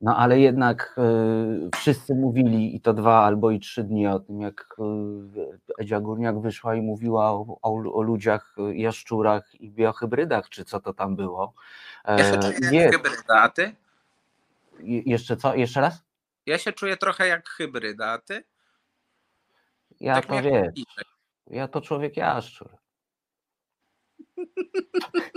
No ale jednak e, wszyscy mówili i to dwa albo i trzy dni o tym, jak e, Edzia Górniak wyszła i mówiła o, o, o ludziach, e, jaszczurach i biohybrydach, czy co to tam było. Ja się E, czuję jak hybryda, a ty? Je- Jeszcze co? Jeszcze raz? Ja się czuję trochę jak hybryda, a ty? Ja Tak to wiesz, ja to człowiek jaszczur.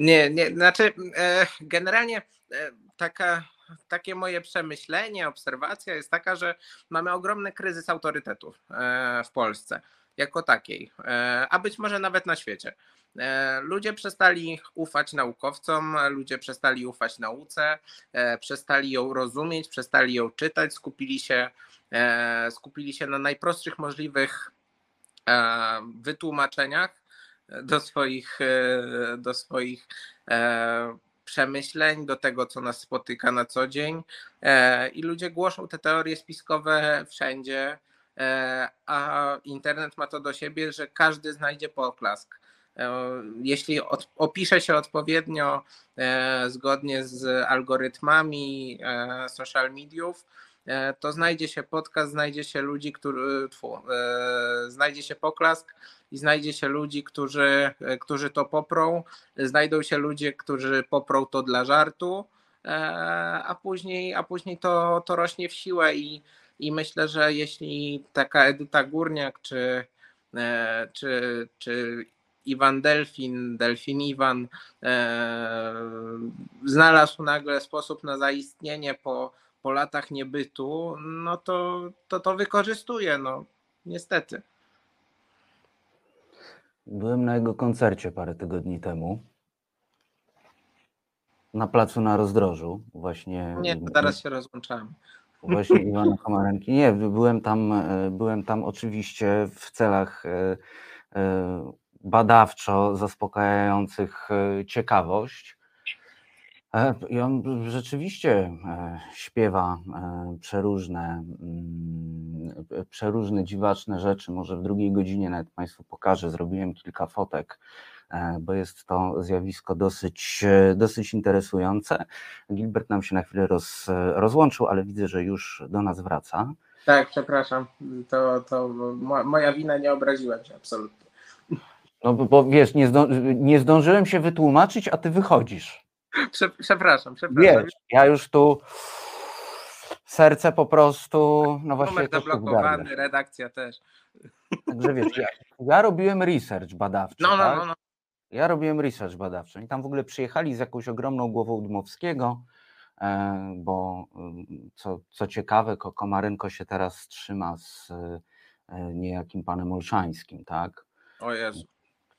Nie, nie, znaczy e, generalnie e, taka, takie moje przemyślenie, obserwacja jest taka, że mamy ogromny kryzys autorytetów e, w Polsce jako takiej, a być może nawet na świecie. Ludzie przestali ufać naukowcom, ludzie przestali ufać nauce, przestali ją rozumieć, przestali ją czytać, skupili się, skupili się na najprostszych możliwych wytłumaczeniach do swoich, e, do swoich e, przemyśleń, do tego, co nas spotyka na co dzień. E, I ludzie głoszą te teorie spiskowe wszędzie, a internet ma to do siebie, że każdy znajdzie poklask. Jeśli opisze się odpowiednio, zgodnie z algorytmami social mediów, to znajdzie się podcast, znajdzie się ludzi, który, tfu, e, znajdzie się poklask i znajdzie się ludzi, którzy, e, którzy to poprą, znajdą się ludzie, którzy poprą to dla żartu, e, a później, a później to, to rośnie w siłę i, i myślę, że jeśli taka Edyta Górniak czy, e, czy, czy Iwan Delfin, Delfin Iwan e, znalazł nagle sposób na zaistnienie po, po latach niebytu, no to to, to wykorzystuje, no niestety. Byłem na jego koncercie parę tygodni temu. Na placu na rozdrożu, właśnie. Nie, teraz się rozłączamy. Właśnie Iwana Komarenki. Nie, byłem tam, e, byłem tam oczywiście w celach e, e, badawczo zaspokajających ciekawość. E, I on rzeczywiście e, śpiewa e, przeróżne, mm, przeróżne dziwaczne rzeczy. Może w drugiej godzinie nawet Państwu pokażę. Zrobiłem kilka fotek, bo jest to zjawisko dosyć, dosyć interesujące. Gilbert nam się na chwilę roz, rozłączył, ale widzę, że już do nas wraca. Tak, przepraszam. To, to mo- moja wina, nie obraziłem się absolutnie. No bo, bo wiesz, nie, zdąży, nie zdążyłem się wytłumaczyć, a ty wychodzisz. Prze- Przepraszam, przepraszam. Wiesz, ja już tu serce po prostu, no właśnie Numer zablokowany, redakcja też. Także wiesz, ja, ja robiłem research badawczy, No, no, tak? no, no. Ja robiłem research badawczy i tam w ogóle przyjechali z jakąś ogromną głową Dmowskiego, e, bo mm, co, co ciekawe, Ko- Komarynko się teraz trzyma z e, niejakim panem Olszańskim, tak? O Jezu.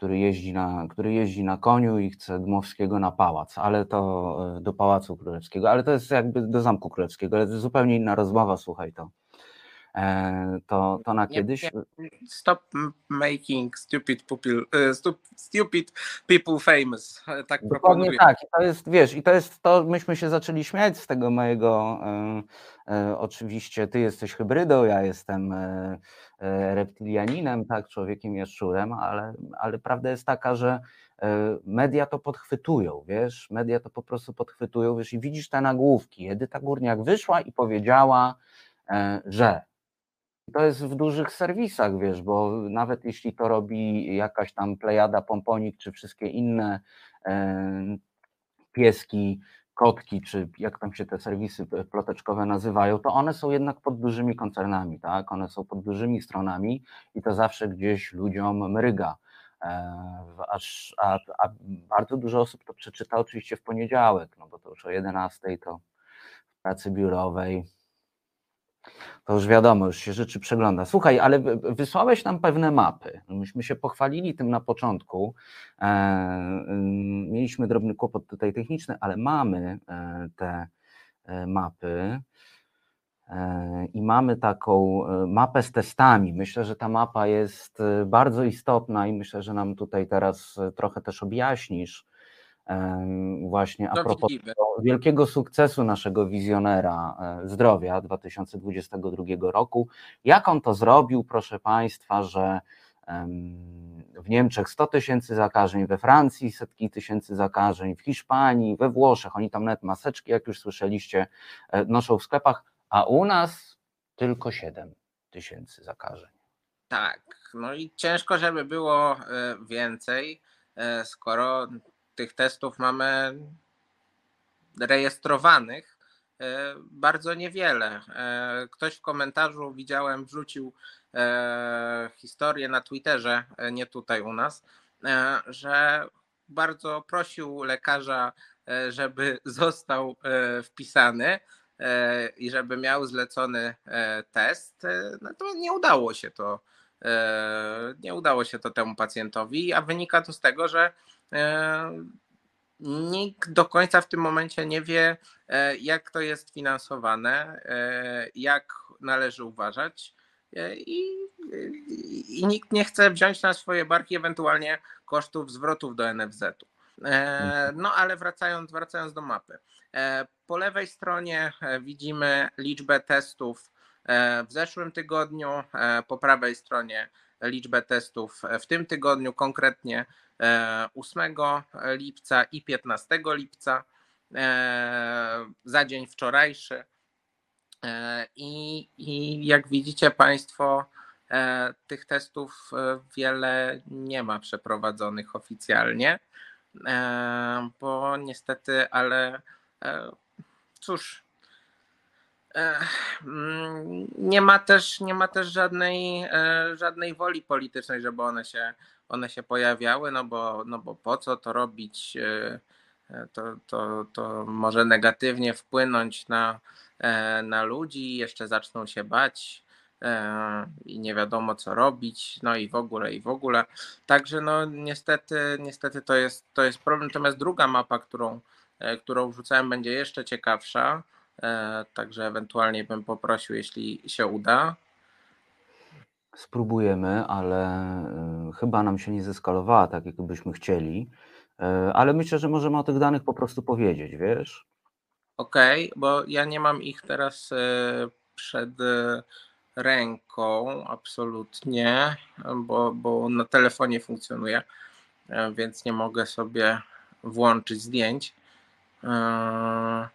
Który jeździ, na, który jeździ na koniu i chce Dmowskiego na pałac, ale to e, do Pałacu Królewskiego, ale to jest jakby do Zamku Królewskiego, ale to jest zupełnie inna rozmowa, słuchaj to. E, to, to na kiedyś. nie. Stop making stupid people, e, stup, stupid people famous. E, Tak Dokładnie proponuję. tak. I to jest, wiesz, i to jest to, myśmy się zaczęli śmiać z tego mojego, e, e, oczywiście ty jesteś hybrydą, ja jestem e, e, reptilianinem, tak, człowiekiem jaszczurem, ale, ale prawda jest taka, że e, media to podchwytują, wiesz, media to po prostu podchwytują, wiesz, i widzisz te nagłówki. Edyta Górniak wyszła i powiedziała, e, że to jest w dużych serwisach, wiesz, bo nawet jeśli to robi jakaś tam plejada, pomponik, czy wszystkie inne e, pieski, kotki, czy jak tam się te serwisy p- ploteczkowe nazywają, to one są jednak pod dużymi koncernami, tak? One są pod dużymi stronami i to zawsze gdzieś ludziom mryga. E, Aż, a, a bardzo dużo osób to przeczyta oczywiście w poniedziałek, no bo to już o 11 to w pracy biurowej. To już wiadomo, już się rzeczy przegląda. Słuchaj, ale wy- wysłałeś nam pewne mapy. Myśmy się pochwalili tym na początku. E, ym, mieliśmy drobny kłopot tutaj techniczny, ale mamy e, te e, mapy. i mamy taką mapę z testami. Myślę, że ta mapa jest bardzo istotna i myślę, że nam tutaj teraz trochę też objaśnisz właśnie a propos wielkiego sukcesu naszego wizjonera e, zdrowia 2022 roku. Jak on to zrobił, proszę Państwa, że w Niemczech 100 tysięcy zakażeń, we Francji setki tysięcy zakażeń, w Hiszpanii, we Włoszech, oni tam nawet maseczki, jak już słyszeliście, e, noszą w sklepach, a u nas tylko 7 tysięcy zakażeń. Tak, no i ciężko, żeby było e, więcej, skoro tych testów mamy rejestrowanych e, bardzo niewiele. E, Ktoś w komentarzu widziałem, wrzucił e, historię na Twitterze, nie tutaj u nas, że bardzo prosił lekarza, żeby został wpisany i żeby miał zlecony test. E, Natomiast nie udało się to. Nie udało się to temu pacjentowi, a wynika to z tego, że nikt do końca w tym momencie nie wie, e, jak to jest finansowane, e, jak należy uważać. e, I, i, nikt nie chce wziąć na swoje barki ewentualnie kosztów zwrotów do NFZ-u. E, No ale wracając, wracając do mapy. Po lewej stronie widzimy liczbę testów w zeszłym tygodniu, po prawej stronie liczbę testów w tym tygodniu, konkretnie 8 lipca i 15 lipca e, za dzień wczorajszy. E, I, I jak widzicie Państwo, e, tych testów wiele nie ma przeprowadzonych oficjalnie, bo niestety, ale cóż. Mm, Nie ma też, nie ma też żadnej, e, żadnej woli politycznej, żeby one się, one się pojawiały, no bo, no bo po co to robić? e, e, To, to, to może negatywnie wpłynąć na, na ludzi, jeszcze zaczną się bać i nie wiadomo co robić, no i w ogóle, i w ogóle. Także no niestety, niestety to jest, to jest problem. Natomiast druga mapa, którą, którą wrzucałem, będzie jeszcze ciekawsza. E, Także ewentualnie bym poprosił, jeśli się uda. Spróbujemy, ale e, chyba nam się nie zeskalowała tak, jak byśmy chcieli. E, Ale myślę, że możemy o tych danych po prostu powiedzieć, wiesz? Okej, bo ja nie mam ich teraz przed ręką absolutnie, bo, bo na telefonie funkcjonuje, więc nie mogę sobie włączyć zdjęć. E,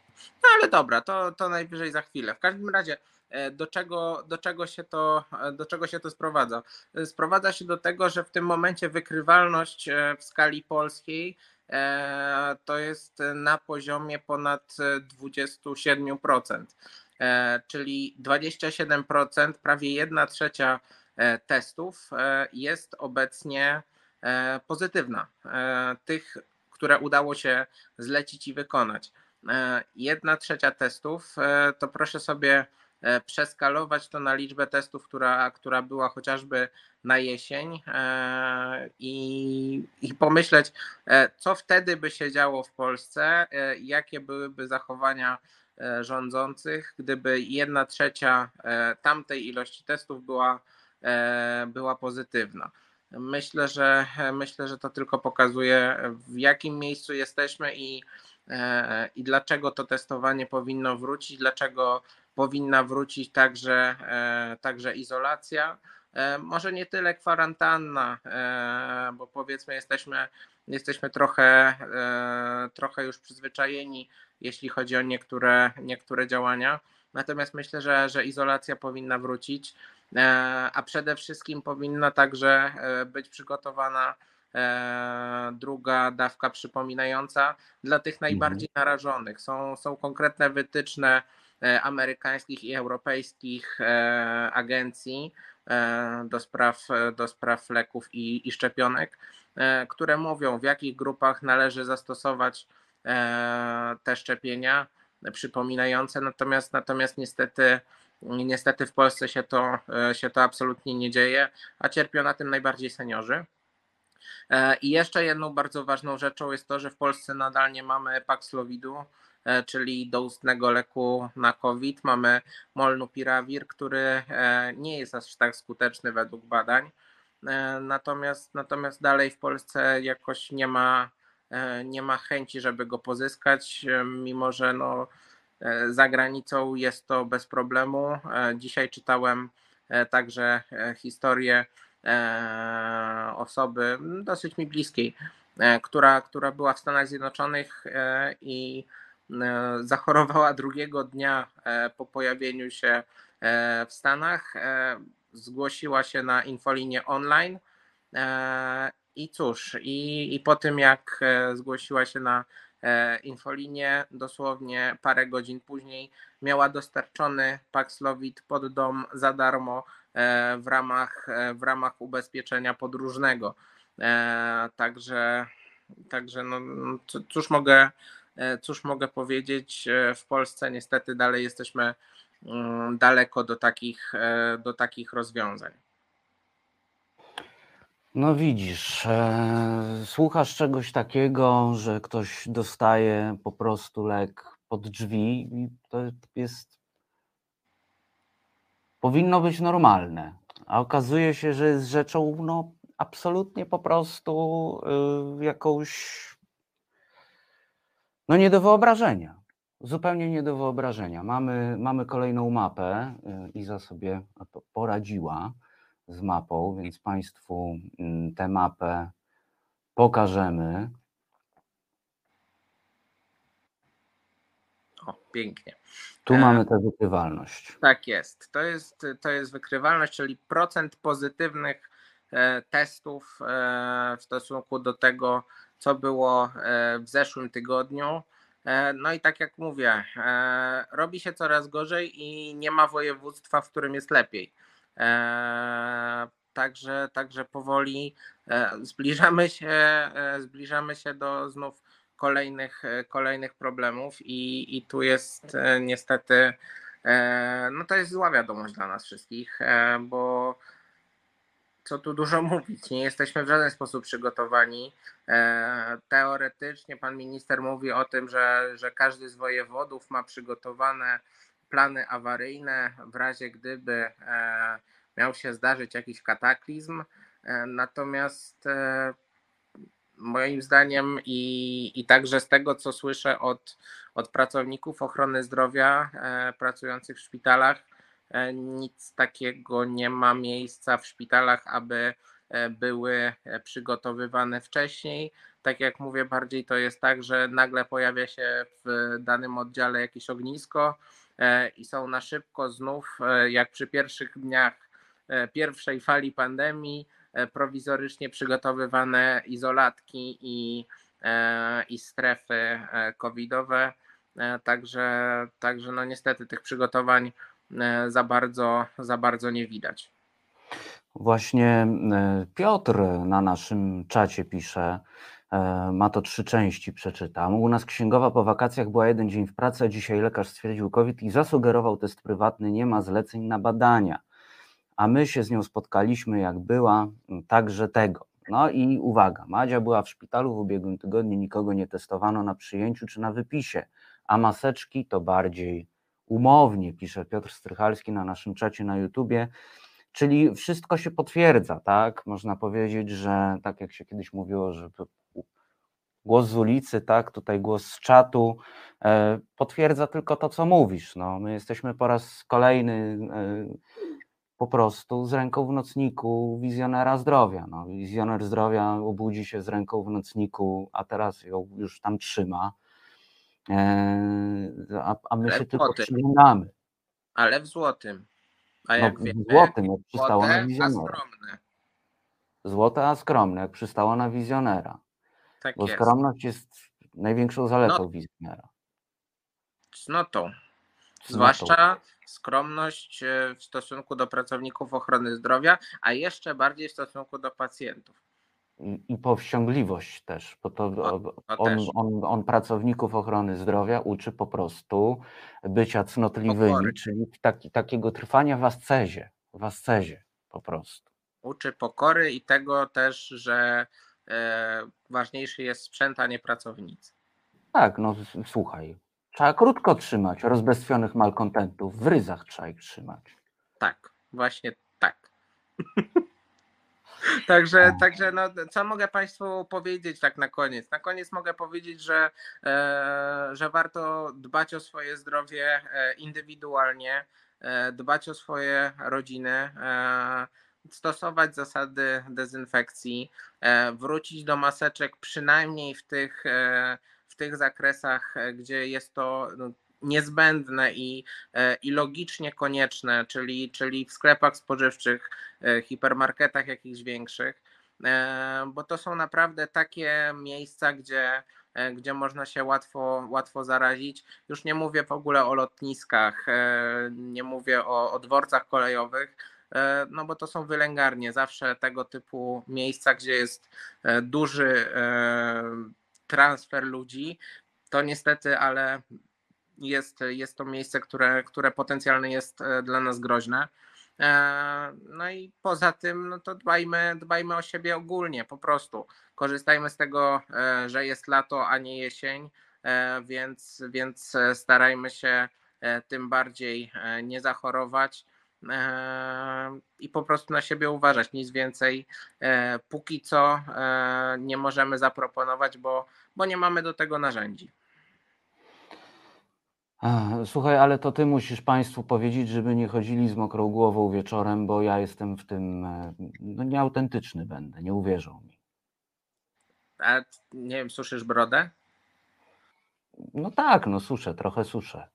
No ale dobra, to, to najwyżej za chwilę. W każdym razie, e, do czego, do, czego się to, e, do czego się to sprowadza? E, Sprowadza się do tego, że w tym momencie wykrywalność w skali polskiej to jest na poziomie ponad e, 27%, e, czyli 27%, prawie 1 trzecia testów jest obecnie pozytywna. Tych, które udało się zlecić i wykonać. E, Jedna trzecia testów, e, to proszę sobie e, przeskalować to na liczbę testów, która, która była chociażby na jesień i, i pomyśleć, co wtedy by się działo w Polsce, jakie byłyby zachowania rządzących, gdyby jedna trzecia tamtej ilości testów była, była pozytywna. Myślę, że myślę, że to tylko pokazuje, w jakim miejscu jesteśmy i, i dlaczego to testowanie powinno wrócić, dlaczego powinna wrócić także, e, także izolacja. E, Może nie tyle kwarantanna, e, bo powiedzmy jesteśmy, jesteśmy trochę, e, trochę już przyzwyczajeni, jeśli chodzi o niektóre, niektóre działania. Natomiast myślę, że, że izolacja powinna wrócić, e, a przede wszystkim powinna także e, być przygotowana e, druga dawka przypominająca dla tych najbardziej narażonych. Są, są konkretne wytyczne e, amerykańskich i europejskich e, agencji e, do spraw, do spraw leków i, i szczepionek, e, które mówią, w jakich grupach należy zastosować e, te szczepienia przypominające, natomiast, natomiast niestety, niestety w Polsce się to, e, się to absolutnie nie dzieje, a cierpią na tym najbardziej seniorzy. E, I jeszcze jedną bardzo ważną rzeczą jest to, że w Polsce nadal nie mamy Paxlovidu, e, czyli doustnego leku na COVID. Mamy Molnupiravir, który e, nie jest aż tak skuteczny według badań. Natomiast, natomiast dalej w Polsce jakoś nie ma, nie ma chęci, żeby go pozyskać, mimo że no, za granicą jest to bez problemu. Dzisiaj czytałem także historię osoby dosyć mi bliskiej, e, która, która była w Stanach Zjednoczonych e, i zachorowała drugiego dnia po pojawieniu się w Stanach. Zgłosiła się na infolinię online. I cóż, i, i po tym jak zgłosiła się na infolinię, dosłownie parę godzin później miała dostarczony Paxlovid pod dom za darmo E, w ramach, e, w ramach ubezpieczenia podróżnego. E, także, także no, cóż mogę, cóż mogę powiedzieć, w Polsce niestety dalej jesteśmy mm, daleko do takich, do takich rozwiązań. No widzisz, słuchasz czegoś takiego, że ktoś dostaje po prostu lek pod drzwi i to jest powinno być normalne, a okazuje się, że jest rzeczą no, absolutnie po prostu y, jakąś no nie do wyobrażenia. Zupełnie nie do wyobrażenia. Mamy, mamy kolejną mapę. Y, Iza sobie poradziła z mapą, więc Państwu y, tę mapę pokażemy. O, pięknie. Tu e, mamy tę wykrywalność. Tak jest. To jest, to jest wykrywalność, czyli procent pozytywnych e, testów e, w stosunku do tego, co było w zeszłym tygodniu. No i tak jak mówię, robi się coraz gorzej i nie ma województwa, w którym jest lepiej. Także, także powoli zbliżamy się, zbliżamy się do znów kolejnych, e, kolejnych problemów i, i tu jest e, niestety, e, no to jest zła wiadomość dla nas wszystkich, bo co tu dużo mówić, nie jesteśmy w żaden sposób przygotowani. Teoretycznie pan minister mówi o tym, że, że każdy z wojewodów ma przygotowane plany awaryjne w razie gdyby miał się zdarzyć jakiś kataklizm. Natomiast moim zdaniem i, i także z tego, co słyszę od, od pracowników ochrony zdrowia e, pracujących w szpitalach, e, nic takiego nie ma miejsca w szpitalach, aby e, były przygotowywane wcześniej. Tak jak mówię, bardziej to jest tak, że nagle pojawia się w danym oddziale jakieś ognisko i są na szybko znów, jak przy pierwszych dniach pierwszej fali pandemii, prowizorycznie przygotowywane izolatki i, e, i strefy e, covidowe. Także, także no niestety tych przygotowań za bardzo, za bardzo nie widać. Właśnie Piotr na naszym czacie pisze, ma to trzy części, przeczytam. U nas księgowa po wakacjach była jeden dzień w pracy, a dzisiaj lekarz stwierdził COVID i zasugerował test prywatny, nie ma zleceń na badania a my się z nią spotkaliśmy, jak była, mm, także tego. No i uwaga, Madzia była w szpitalu w ubiegłym tygodniu, nikogo nie testowano na przyjęciu czy na wypisie, a maseczki to bardziej umownie, pisze Piotr Strychalski na naszym czacie na YouTubie. Czyli wszystko się potwierdza, tak? Można powiedzieć, że tak jak się kiedyś mówiło, że głos z ulicy, tak, tutaj głos z czatu, e, potwierdza tylko to, co mówisz. No, my jesteśmy po raz kolejny e, po prostu z ręką w nocniku wizjonera zdrowia. No, wizjoner zdrowia obudzi się z ręką w nocniku, a teraz ją już tam trzyma, e, a, a my się tylko przyglądamy. Ale w złotym. A no, jak no, wiemy, w złotym, jak przystało na wizjonera. Złote, a skromne, jak przystało na wizjonera. Tak Bo jest. skromność jest największą zaletą no, wizjonera. Cnotą. Zwłaszcza skromność e, w stosunku do pracowników ochrony zdrowia, a jeszcze bardziej w stosunku do pacjentów. I powściągliwość też, bo to, on, on, on, pracowników ochrony zdrowia uczy po prostu bycia cnotliwymi, Pokory. czyli taki, takiego trwania w ascezie, w ascezie po prostu. Uczy pokory i tego też, że e, ważniejszy jest sprzęt, a nie pracownicy. Tak, no słuchaj. Trzeba krótko trzymać rozbestwionych malkontentów. W ryzach trzeba ich trzymać. Tak, właśnie tak. Także, także no, co mogę Państwu powiedzieć tak na koniec? Na koniec mogę powiedzieć, że, e, że warto dbać o swoje zdrowie e, indywidualnie, e, dbać o swoje rodziny, stosować zasady dezynfekcji, wrócić do maseczek przynajmniej w tych, w tych zakresach, e, gdzie jest to no, niezbędne i, e, i logicznie konieczne, czyli, czyli w sklepach spożywczych, e, hipermarketach jakichś większych, bo to są naprawdę takie miejsca, gdzie, gdzie można się łatwo, łatwo zarazić. Już nie mówię w ogóle o lotniskach, nie mówię o, o dworcach kolejowych, no bo to są wylęgarnie, zawsze tego typu miejsca, gdzie jest duży transfer ludzi, to niestety, ale jest, jest to miejsce, które, które potencjalnie jest e, dla nas groźne. E, No i poza tym, no to dbajmy, dbajmy o siebie ogólnie, po prostu. Korzystajmy z tego, e, że jest lato, a nie jesień, więc, więc starajmy się tym bardziej nie zachorować i po prostu na siebie uważać. Nic więcej e, póki co e, nie możemy zaproponować, bo, bo nie mamy do tego narzędzi. Słuchaj, ale to ty musisz Państwu powiedzieć, żeby nie chodzili z mokrą głową wieczorem, bo ja jestem w tym e, no, nieautentyczny będę, nie uwierzą mi. A nie wiem, suszysz brodę? No tak, no suszę, trochę suszę,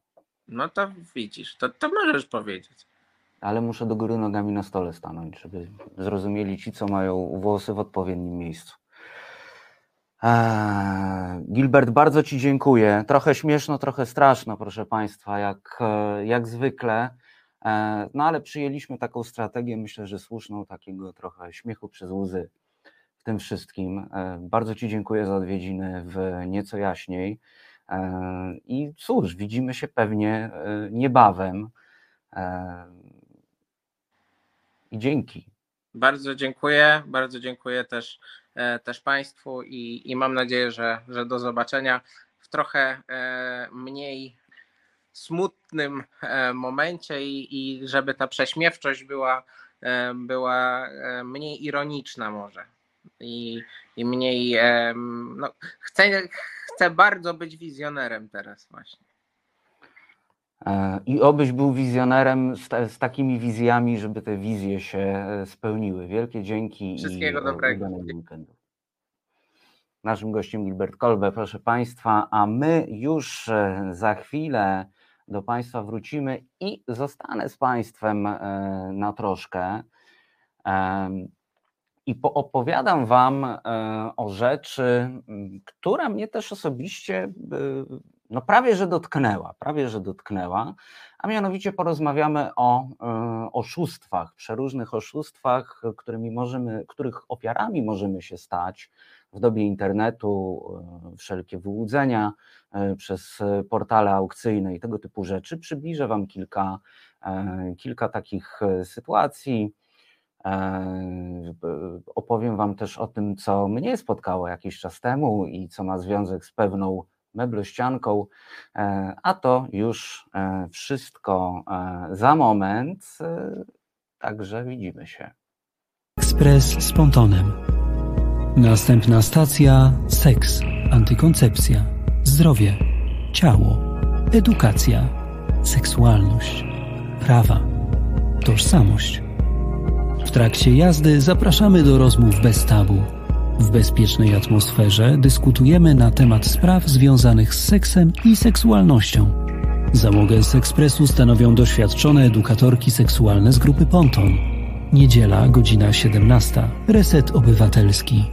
No to widzisz, to, to możesz powiedzieć. Ale muszę do góry nogami na stole stanąć, żeby zrozumieli ci, co mają włosy w odpowiednim miejscu. Eee, Gilbert, bardzo Ci dziękuję. Trochę śmieszno, trochę straszno, proszę Państwa, jak, e, jak zwykle. E, No ale przyjęliśmy taką strategię, myślę, że słuszną, takiego trochę śmiechu przez łzy w tym wszystkim. E, Bardzo Ci dziękuję za odwiedziny w nieco jaśniej. I cóż, widzimy się pewnie e, niebawem. I dzięki. Bardzo dziękuję, bardzo dziękuję też, e, też Państwu i, i mam nadzieję, że, że do zobaczenia w trochę e, mniej smutnym e, momencie i, i żeby ta prześmiewczość była, była mniej ironiczna może i, i mniej, no, chcę, chcę bardzo być wizjonerem teraz właśnie. E, I obyś był wizjonerem z, z takimi wizjami, żeby te wizje się e, spełniły. Wielkie dzięki Wszystkiego i dobrego. udanego weekendu. Naszym gościem Gilbert Kolbe, proszę Państwa, a my już e, za chwilę do Państwa wrócimy i zostanę z Państwem na troszkę. I poopowiadam Wam o rzeczy, która mnie też osobiście no prawie że dotknęła, prawie że dotknęła, a mianowicie porozmawiamy o e, oszustwach, przeróżnych oszustwach, którymi możemy, których ofiarami możemy się stać w dobie internetu, e, wszelkie wyłudzenia e, przez portale aukcyjne i tego typu rzeczy. Przybliżę Wam kilka, kilka takich sytuacji. Opowiem Wam też o tym, co mnie spotkało jakiś czas temu i co ma związek z pewną meblościanką, E, a to już e, wszystko e, za moment. Także widzimy się. Ekspres z Pontonem. Następna stacja: seks, antykoncepcja, zdrowie, ciało, edukacja, seksualność, prawa, tożsamość. W trakcie jazdy zapraszamy do rozmów bez tabu. W bezpiecznej atmosferze dyskutujemy na temat spraw związanych z seksem i seksualnością. Załogę z ekspresu stanowią doświadczone edukatorki seksualne z grupy Ponton. Niedziela, godzina 17. Reset Obywatelski.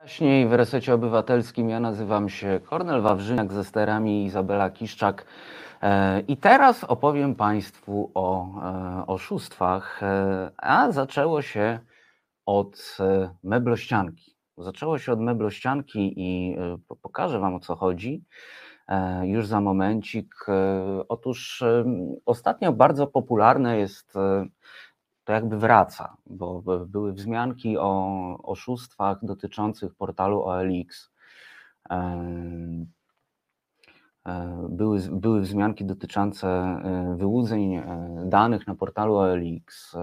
Wcześniej w Resecie Obywatelskim ja nazywam się Kornel Wawrzyniak ze sterami Izabela Kiszczak. E, I teraz opowiem Państwu o e, oszustwach, e, a zaczęło się od e, meblościanki. Zaczęło się od meblościanki i e, po- pokażę Wam o co chodzi e, już za momencik. Otóż ostatnio bardzo popularne jest to jakby wraca, bo były wzmianki o oszustwach dotyczących portalu OLX. E, Były, były wzmianki dotyczące e, wyłudzeń e, danych na portalu OLX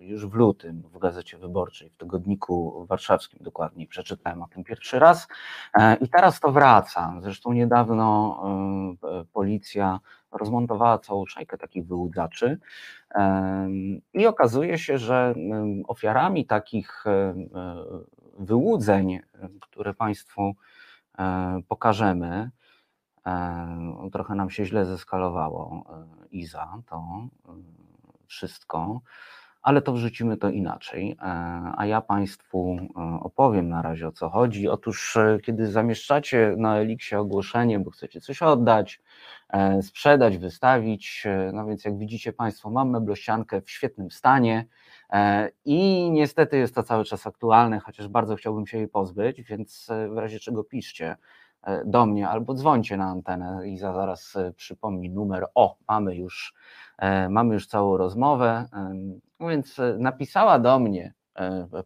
już w lutym w Gazecie Wyborczej, w Tygodniku Warszawskim dokładniej. Przeczytałem o tym pierwszy raz i teraz to wraca. Zresztą niedawno policja rozmontowała całą szajkę takich wyłudzaczy i okazuje się, że ofiarami takich wyłudzeń, które Państwu pokażemy, trochę nam się źle zeskalowało e, Iza, to e, wszystko, ale to wrzucimy to inaczej. E, A ja Państwu opowiem na razie o co chodzi. Otóż, kiedy zamieszczacie na Elixie ogłoszenie, bo chcecie coś oddać, sprzedać, wystawić, no więc jak widzicie Państwo, mam meblościankę w świetnym stanie i niestety jest to cały czas aktualne, chociaż bardzo chciałbym się jej pozbyć, więc w razie czego piszcie do mnie albo dzwońcie na antenę i za- zaraz e, przypomni numer. O, mamy już, e, mamy już całą rozmowę. no Więc e, napisała do mnie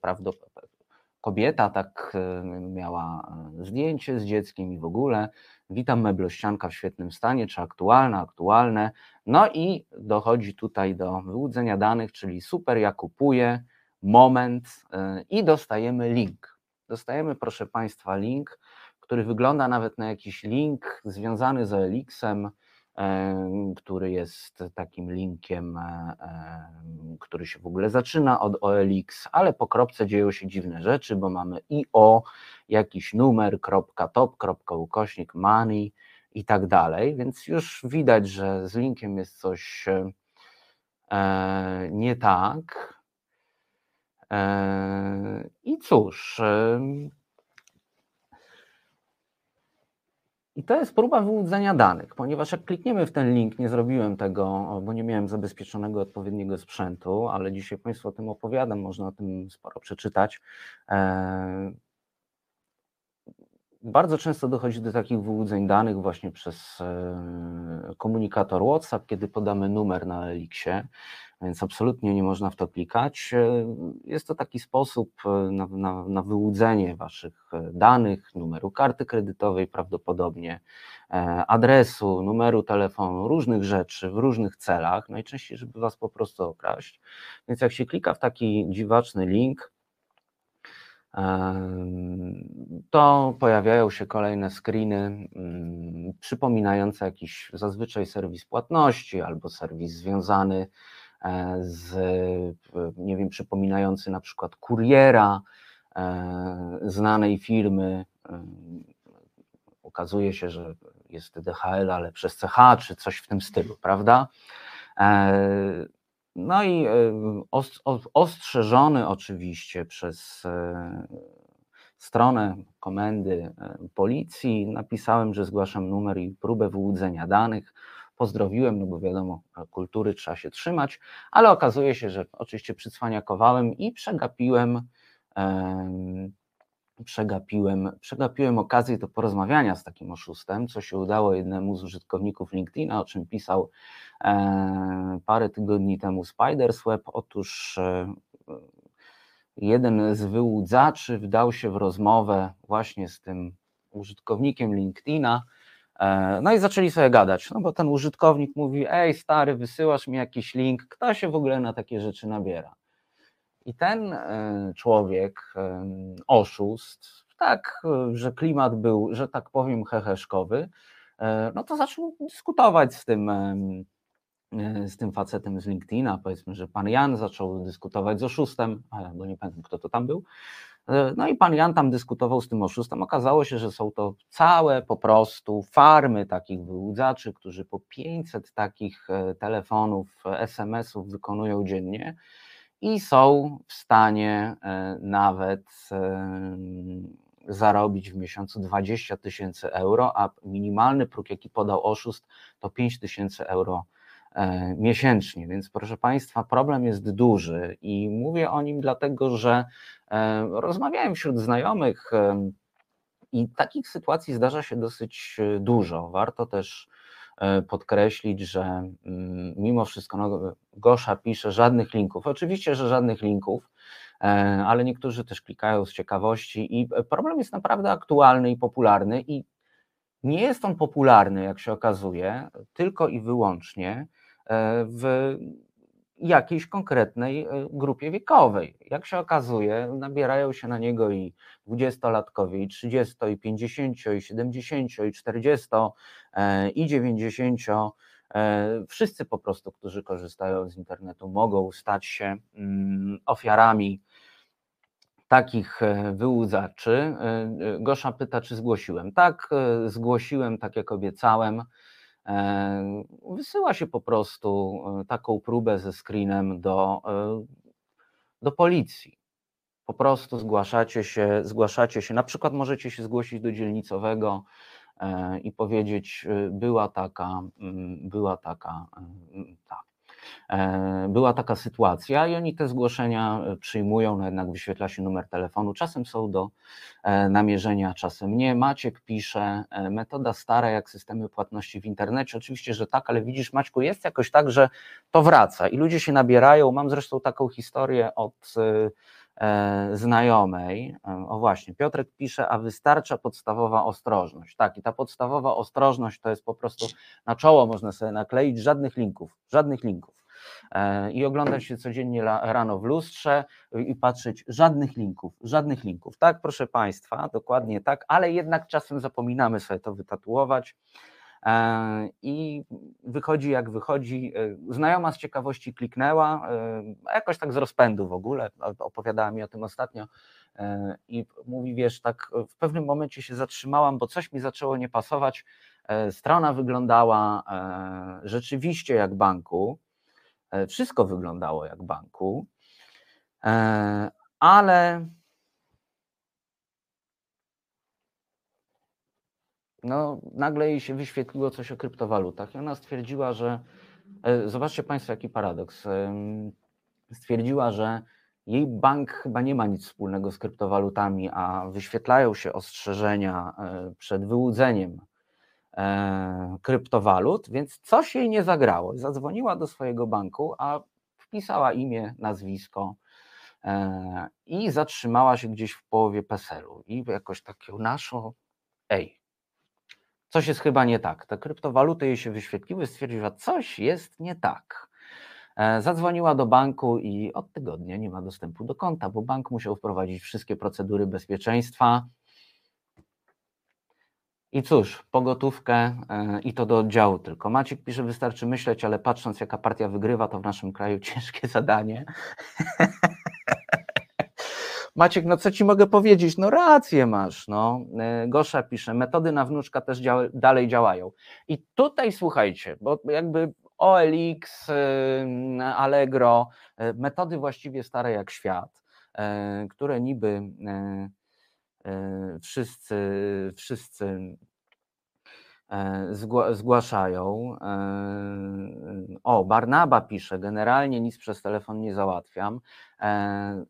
prawdopodobnie kobieta, tak e, miała e, zdjęcie z dzieckiem i w ogóle. Witam meblościanka w świetnym stanie, czy aktualne, aktualne. No i dochodzi tutaj do wyłudzenia danych, czyli super, ja kupuję, moment e, i dostajemy link. Dostajemy, proszę Państwa, link, który wygląda nawet na jakiś link związany z OLX-em, em, który jest takim linkiem, e, który się w ogóle zaczyna od OLX, ale po kropce dzieją się dziwne rzeczy, bo mamy IO, jakiś numer, kropka top, kropka ukośnik, money i tak dalej, więc już widać, że z linkiem jest coś e, nie tak. E, I cóż, I to jest próba wyłudzenia danych, ponieważ jak klikniemy w ten link, nie zrobiłem tego, bo nie miałem zabezpieczonego odpowiedniego sprzętu, ale dzisiaj Państwu o tym opowiadam, można o tym sporo przeczytać. Bardzo często dochodzi do takich wyłudzeń danych właśnie przez e, komunikator WhatsApp, kiedy podamy numer na Elixie, więc absolutnie nie można w to klikać. E, Jest to taki sposób e, na, na, na wyłudzenie Waszych danych, numeru karty kredytowej prawdopodobnie, adresu, numeru telefonu, różnych rzeczy w różnych celach, najczęściej, żeby Was po prostu okraść. Więc jak się klika w taki dziwaczny link, to pojawiają się kolejne screeny mm, przypominające jakiś zazwyczaj serwis płatności albo serwis związany e, z, e, nie wiem, przypominający na przykład kuriera e, znanej firmy. Okazuje się, że jest DHL, ale przez CH czy coś w tym stylu, prawda? No i ostrzeżony oczywiście przez stronę komendy e, policji, napisałem, że zgłaszam numer i próbę wyłudzenia danych. Pozdrowiłem, no bo wiadomo, kultury trzeba się trzymać, ale okazuje się, że oczywiście przycwaniakowałem i przegapiłem, em, przegapiłem, przegapiłem okazję do porozmawiania z takim oszustem, co się udało jednemu z użytkowników LinkedIna, o czym pisał e, parę tygodni temu Spidersweb. Otóż e, jeden z wyłudzaczy wdał się w rozmowę właśnie z tym użytkownikiem LinkedIna. e, No i zaczęli sobie gadać, no bo ten użytkownik mówi: Ej, stary, wysyłasz mi jakiś link, kto się w ogóle na takie rzeczy nabiera? I ten e, człowiek, e, oszust, tak, że klimat był, że tak powiem, heheszkowy, no to zaczął dyskutować z tym, z tym facetem z LinkedIna. Powiedzmy, że pan Jan zaczął dyskutować z oszustem, e, bo nie pamiętam, kto to tam był. E, No i pan Jan tam dyskutował z tym oszustem. Okazało się, że są to całe po prostu farmy takich wyłudzaczy, którzy po 500 takich e, telefonów, e, SMS-ów wykonują dziennie i są w stanie e, nawet em, zarobić w miesiącu 20 tysięcy euro, a minimalny próg, jaki podał oszust, to 5 tysięcy euro e, miesięcznie. Więc proszę Państwa, problem jest duży i mówię o nim dlatego, że e, rozmawiałem wśród znajomych em, i takich sytuacji zdarza się dosyć e, dużo. Warto też e, podkreślić, że mm, mimo wszystko no, Gosza pisze żadnych linków. Oczywiście, że żadnych linków, e, ale niektórzy też klikają z ciekawości i problem jest naprawdę aktualny i popularny i nie jest on popularny, jak się okazuje, tylko i wyłącznie w jakiejś konkretnej e, grupie wiekowej. Jak się okazuje, nabierają się na niego i dwudziestolatkowie, i 30, i 50, i 70, i 40, e, i 90. E, wszyscy po prostu, którzy korzystają z internetu, mogą stać się mm, ofiarami takich wyłudzaczy. Gosza pyta, czy zgłosiłem. Tak, zgłosiłem, tak jak obiecałem. E, wysyła się po prostu e, taką próbę ze screenem do, e, do policji. Po prostu zgłaszacie się, zgłaszacie się, na przykład możecie się zgłosić do dzielnicowego i powiedzieć, była taka, mm, była taka, tak, E, była taka sytuacja i oni te zgłoszenia e, przyjmują, no jednak wyświetla się numer telefonu. Czasem są do e, namierzenia, czasem nie. Maciek pisze, metoda stara jak systemy płatności w internecie. Oczywiście, że tak, ale widzisz, Maćku, jest jakoś tak, że to wraca i ludzie się nabierają. Mam zresztą taką historię od znajomej. O właśnie, Piotrek pisze, a wystarcza podstawowa ostrożność. Tak, i ta podstawowa ostrożność to jest po prostu na czoło można sobie nakleić żadnych linków, żadnych linków. E, i oglądać się codziennie rano w lustrze i patrzeć żadnych linków, żadnych linków. Tak, proszę Państwa, dokładnie tak, ale jednak czasem zapominamy sobie to wytatuować. E, I wychodzi jak wychodzi. E, znajoma z ciekawości kliknęła, jakoś tak z rozpędu w ogóle, opowiadała mi o tym ostatnio i mówi, wiesz, tak w pewnym momencie się zatrzymałam, bo coś mi zaczęło nie pasować. Strona wyglądała rzeczywiście jak banku, E, wszystko wyglądało jak banku, e, ale no, nagle jej się wyświetliło coś o kryptowalutach i ona stwierdziła, że e, zobaczcie Państwo, jaki paradoks. Stwierdziła, że jej bank chyba nie ma nic wspólnego z kryptowalutami, a wyświetlają się ostrzeżenia przed wyłudzeniem E, kryptowalut, więc coś jej nie zagrało. Zadzwoniła do swojego banku, a wpisała imię, nazwisko e, i zatrzymała się gdzieś w połowie PESEL-u i jakoś takiego naszą, ej, coś jest chyba nie tak. Te kryptowaluty jej się wyświetliły, stwierdziła, coś jest nie tak. E, zadzwoniła do banku i od tygodnia nie ma dostępu do konta, bo bank musiał wprowadzić wszystkie procedury bezpieczeństwa, i cóż, pogotówkę e, i to do oddziału tylko. Maciek pisze, wystarczy myśleć, ale patrząc jaka partia wygrywa, to w naszym kraju ciężkie zadanie. Maciek, no co ci mogę powiedzieć? No rację masz. No. E, Gosza pisze, metody na wnuczka też dalej działają. I tutaj słuchajcie, bo jakby OLX, e, Allegro, metody właściwie stare jak świat, które niby E, wszyscy, wszyscy e, zgłaszają. E, o, Barnaba pisze, generalnie nic przez telefon nie załatwiam.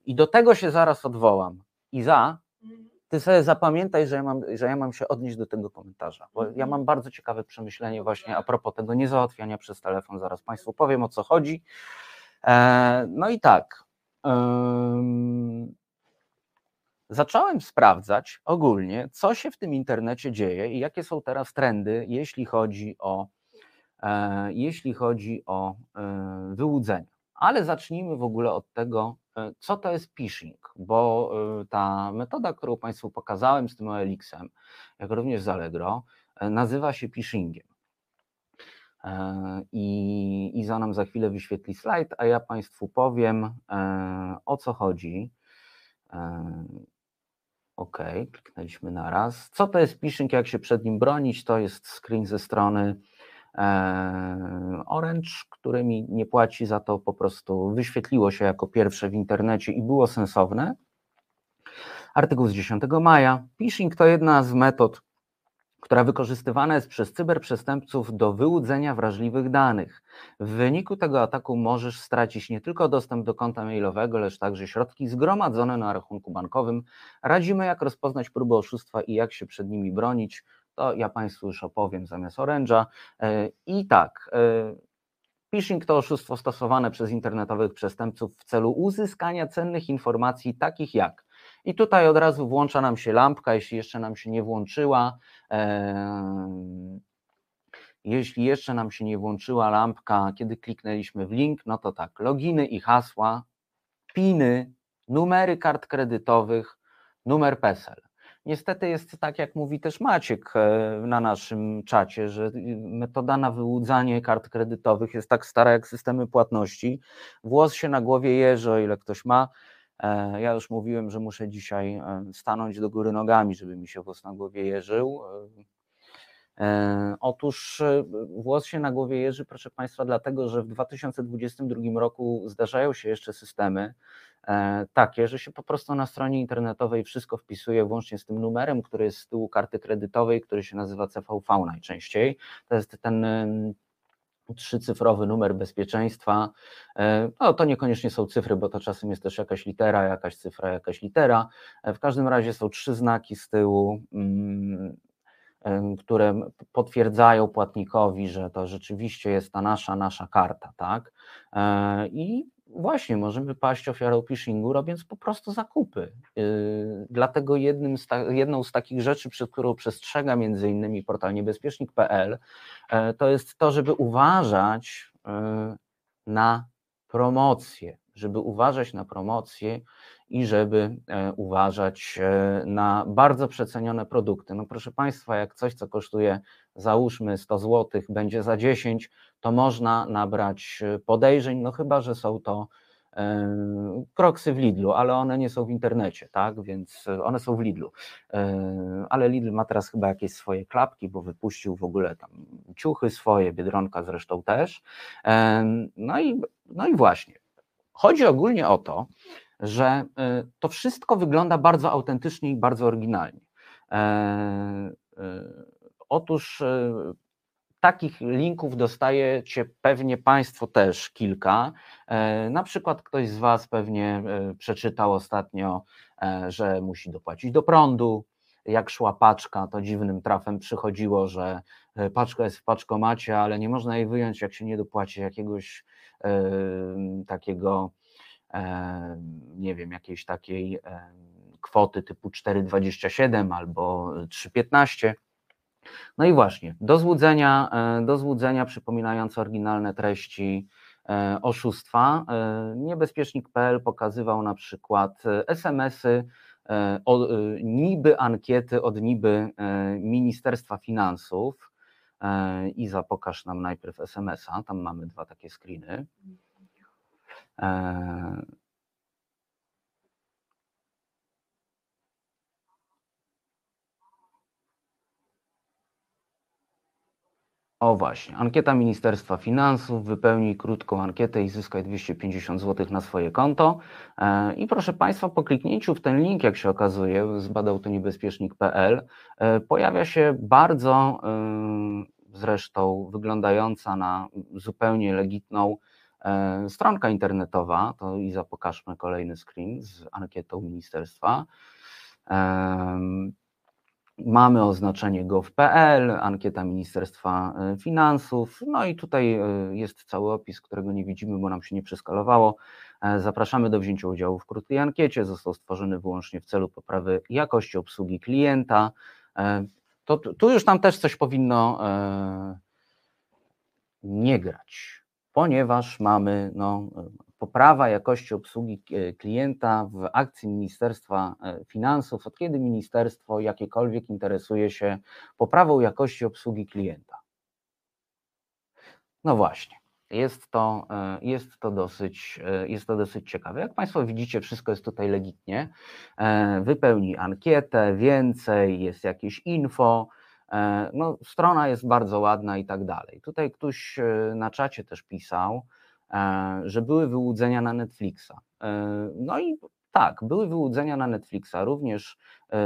I do tego się zaraz odwołam. Iza, ty sobie zapamiętaj, że ja mam, że ja mam się odnieść do tego komentarza, bo ja Mhm. mam bardzo ciekawe przemyślenie właśnie a propos tego niezałatwiania przez telefon. Zaraz Państwu powiem o co chodzi. No i tak zacząłem sprawdzać ogólnie, co się w tym internecie dzieje i jakie są teraz trendy, jeśli chodzi o, e, jeśli chodzi o e, wyłudzenia. Ale zacznijmy w ogóle od tego, e, co to jest phishing, bo e, ta metoda, którą Państwu pokazałem z tym OLX-em, jak również z Allegro, e, nazywa się phishingiem. E, I Iza nam za chwilę wyświetli slajd, a ja Państwu powiem, o co chodzi. OK, kliknęliśmy na raz. Co to jest phishing, jak się przed nim bronić? To jest screen ze strony e, Orange, który mi nie płaci za to, po prostu wyświetliło się jako pierwsze w internecie i było sensowne. Artykuł z 10 maja. Phishing to jedna z metod która wykorzystywana jest przez cyberprzestępców do wyłudzenia wrażliwych danych. W wyniku tego ataku możesz stracić nie tylko dostęp do konta mailowego, lecz także środki zgromadzone na rachunku bankowym. Radzimy, jak rozpoznać próby oszustwa i jak się przed nimi bronić. to ja Państwu już opowiem zamiast oręża. E, I tak, e, phishing to oszustwo stosowane przez internetowych przestępców w celu uzyskania cennych informacji, takich jak. I tutaj od razu włącza nam się lampka, jeśli jeszcze nam się nie włączyła. Jeśli jeszcze nam się nie włączyła lampka, kiedy kliknęliśmy w link, no to tak, loginy i hasła, piny, numery kart kredytowych, numer PESEL. Niestety jest tak, jak mówi też Maciek e, na naszym czacie, że metoda na wyłudzanie kart kredytowych jest tak stara jak systemy płatności. Włos się na głowie jeży, o ile ktoś ma. E, Ja już mówiłem, że muszę dzisiaj e, stanąć do góry nogami, żeby mi się włos na głowie jeżył. E, Otóż włos się na głowie jeży, proszę Państwa, dlatego że w 2022 roku zdarzają się jeszcze systemy takie, że się po prostu na stronie internetowej wszystko wpisuje włącznie z tym numerem, który jest z tyłu karty kredytowej, który się nazywa CVV najczęściej. To jest ten trzycyfrowy numer bezpieczeństwa. E, No to niekoniecznie są cyfry, bo to czasem jest też jakaś litera, jakaś cyfra, jakaś litera. E, W każdym razie są trzy znaki z tyłu. mm, które potwierdzają płatnikowi, że to rzeczywiście jest ta nasza, nasza karta, tak? E, I właśnie możemy paść ofiarą phishingu, robiąc po prostu zakupy. Yy, Dlatego jednym z ta, jedną z takich rzeczy, przed którą przestrzega między innymi portal niebezpiecznik.pl, e, to jest to, żeby uważać e, na promocje, żeby uważać na promocje i żeby e, uważać e, na bardzo przecenione produkty. No proszę Państwa, jak coś, co kosztuje załóżmy 100 zł, będzie za 10, to można nabrać e, podejrzeń, no chyba, że są to kroksy w Lidlu, ale one nie są w internecie, tak, więc one są w Lidlu. Ale Lidl ma teraz chyba jakieś swoje klapki, bo wypuścił w ogóle tam ciuchy swoje, Biedronka zresztą też. No i, no i właśnie. Chodzi ogólnie o to, że y, to wszystko wygląda bardzo autentycznie i bardzo oryginalnie. E, y, Otóż takich linków dostajecie pewnie Państwo też kilka. E, Na przykład ktoś z Was pewnie e, przeczytał ostatnio, e, że musi dopłacić do prądu. Jak szła paczka, to dziwnym trafem przychodziło, że e, paczka jest w paczkomacie, ale nie można jej wyjąć, jak się nie dopłaci jakiegoś e, takiego nie wiem, jakiejś takiej kwoty typu 4,27 albo 3,15. No i właśnie, do złudzenia, e, do złudzenia przypominające oryginalne treści e, oszustwa. E, Niebezpiecznik.pl pokazywał na przykład SMS-y, niby ankiety od niby Ministerstwa Finansów. E, Iza, pokaż nam najpierw SMS-a, tam mamy dwa takie screeny. O właśnie, ankieta Ministerstwa Finansów, wypełnij krótką ankietę i zyskaj 250 zł na swoje konto. E, I proszę Państwa, po kliknięciu w ten link, jak się okazuje, zbadał to niebezpiecznik.pl, e, pojawia się bardzo e, zresztą wyglądająca na zupełnie legitną stronka internetowa. To Iza, pokażmy kolejny screen z ankietą ministerstwa. Mamy oznaczenie gov.pl, ankieta Ministerstwa e, Finansów, no i tutaj e, jest cały opis, którego nie widzimy, bo nam się nie przeskalowało. E, Zapraszamy do wzięcia udziału w krótkiej ankiecie. Został stworzony wyłącznie w celu poprawy jakości obsługi klienta. To tu już nam też coś powinno nie grać, ponieważ mamy no, poprawa jakości obsługi e, klienta w akcji Ministerstwa e, Finansów, od kiedy ministerstwo jakiekolwiek interesuje się poprawą jakości obsługi klienta. No właśnie. Jest to, e, jest, to dosyć, jest to dosyć ciekawe. Jak Państwo widzicie, wszystko jest tutaj legitnie. Wypełnij ankietę, więcej, jest jakieś info. No, strona jest bardzo ładna i tak dalej. Tutaj ktoś na czacie też pisał, że były wyłudzenia na Netflixa. E, No i tak, były wyłudzenia na Netflixa, również e,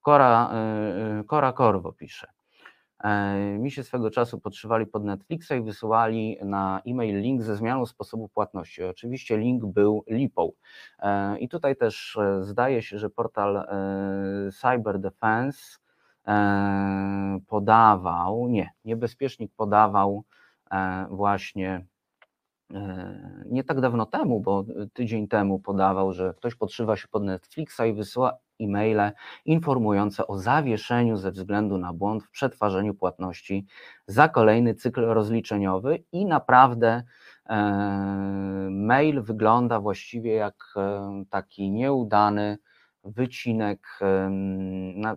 Kora, e, Kora Korwo pisze. E, Mi się swego czasu podszywali pod Netflixa i wysyłali na e-mail link ze zmianą sposobu płatności. Oczywiście link był lipą. E, I tutaj też e, zdaje się, że portal e, Cyber Defense e, podawał, nie, niebezpiecznik podawał e, właśnie e, nie tak dawno temu, bo tydzień temu podawał, że ktoś podszywa się pod Netflixa i wysyła e-maile informujące o zawieszeniu ze względu na błąd w przetwarzaniu płatności za kolejny cykl rozliczeniowy i naprawdę e, mail wygląda właściwie jak e, taki nieudany wycinek,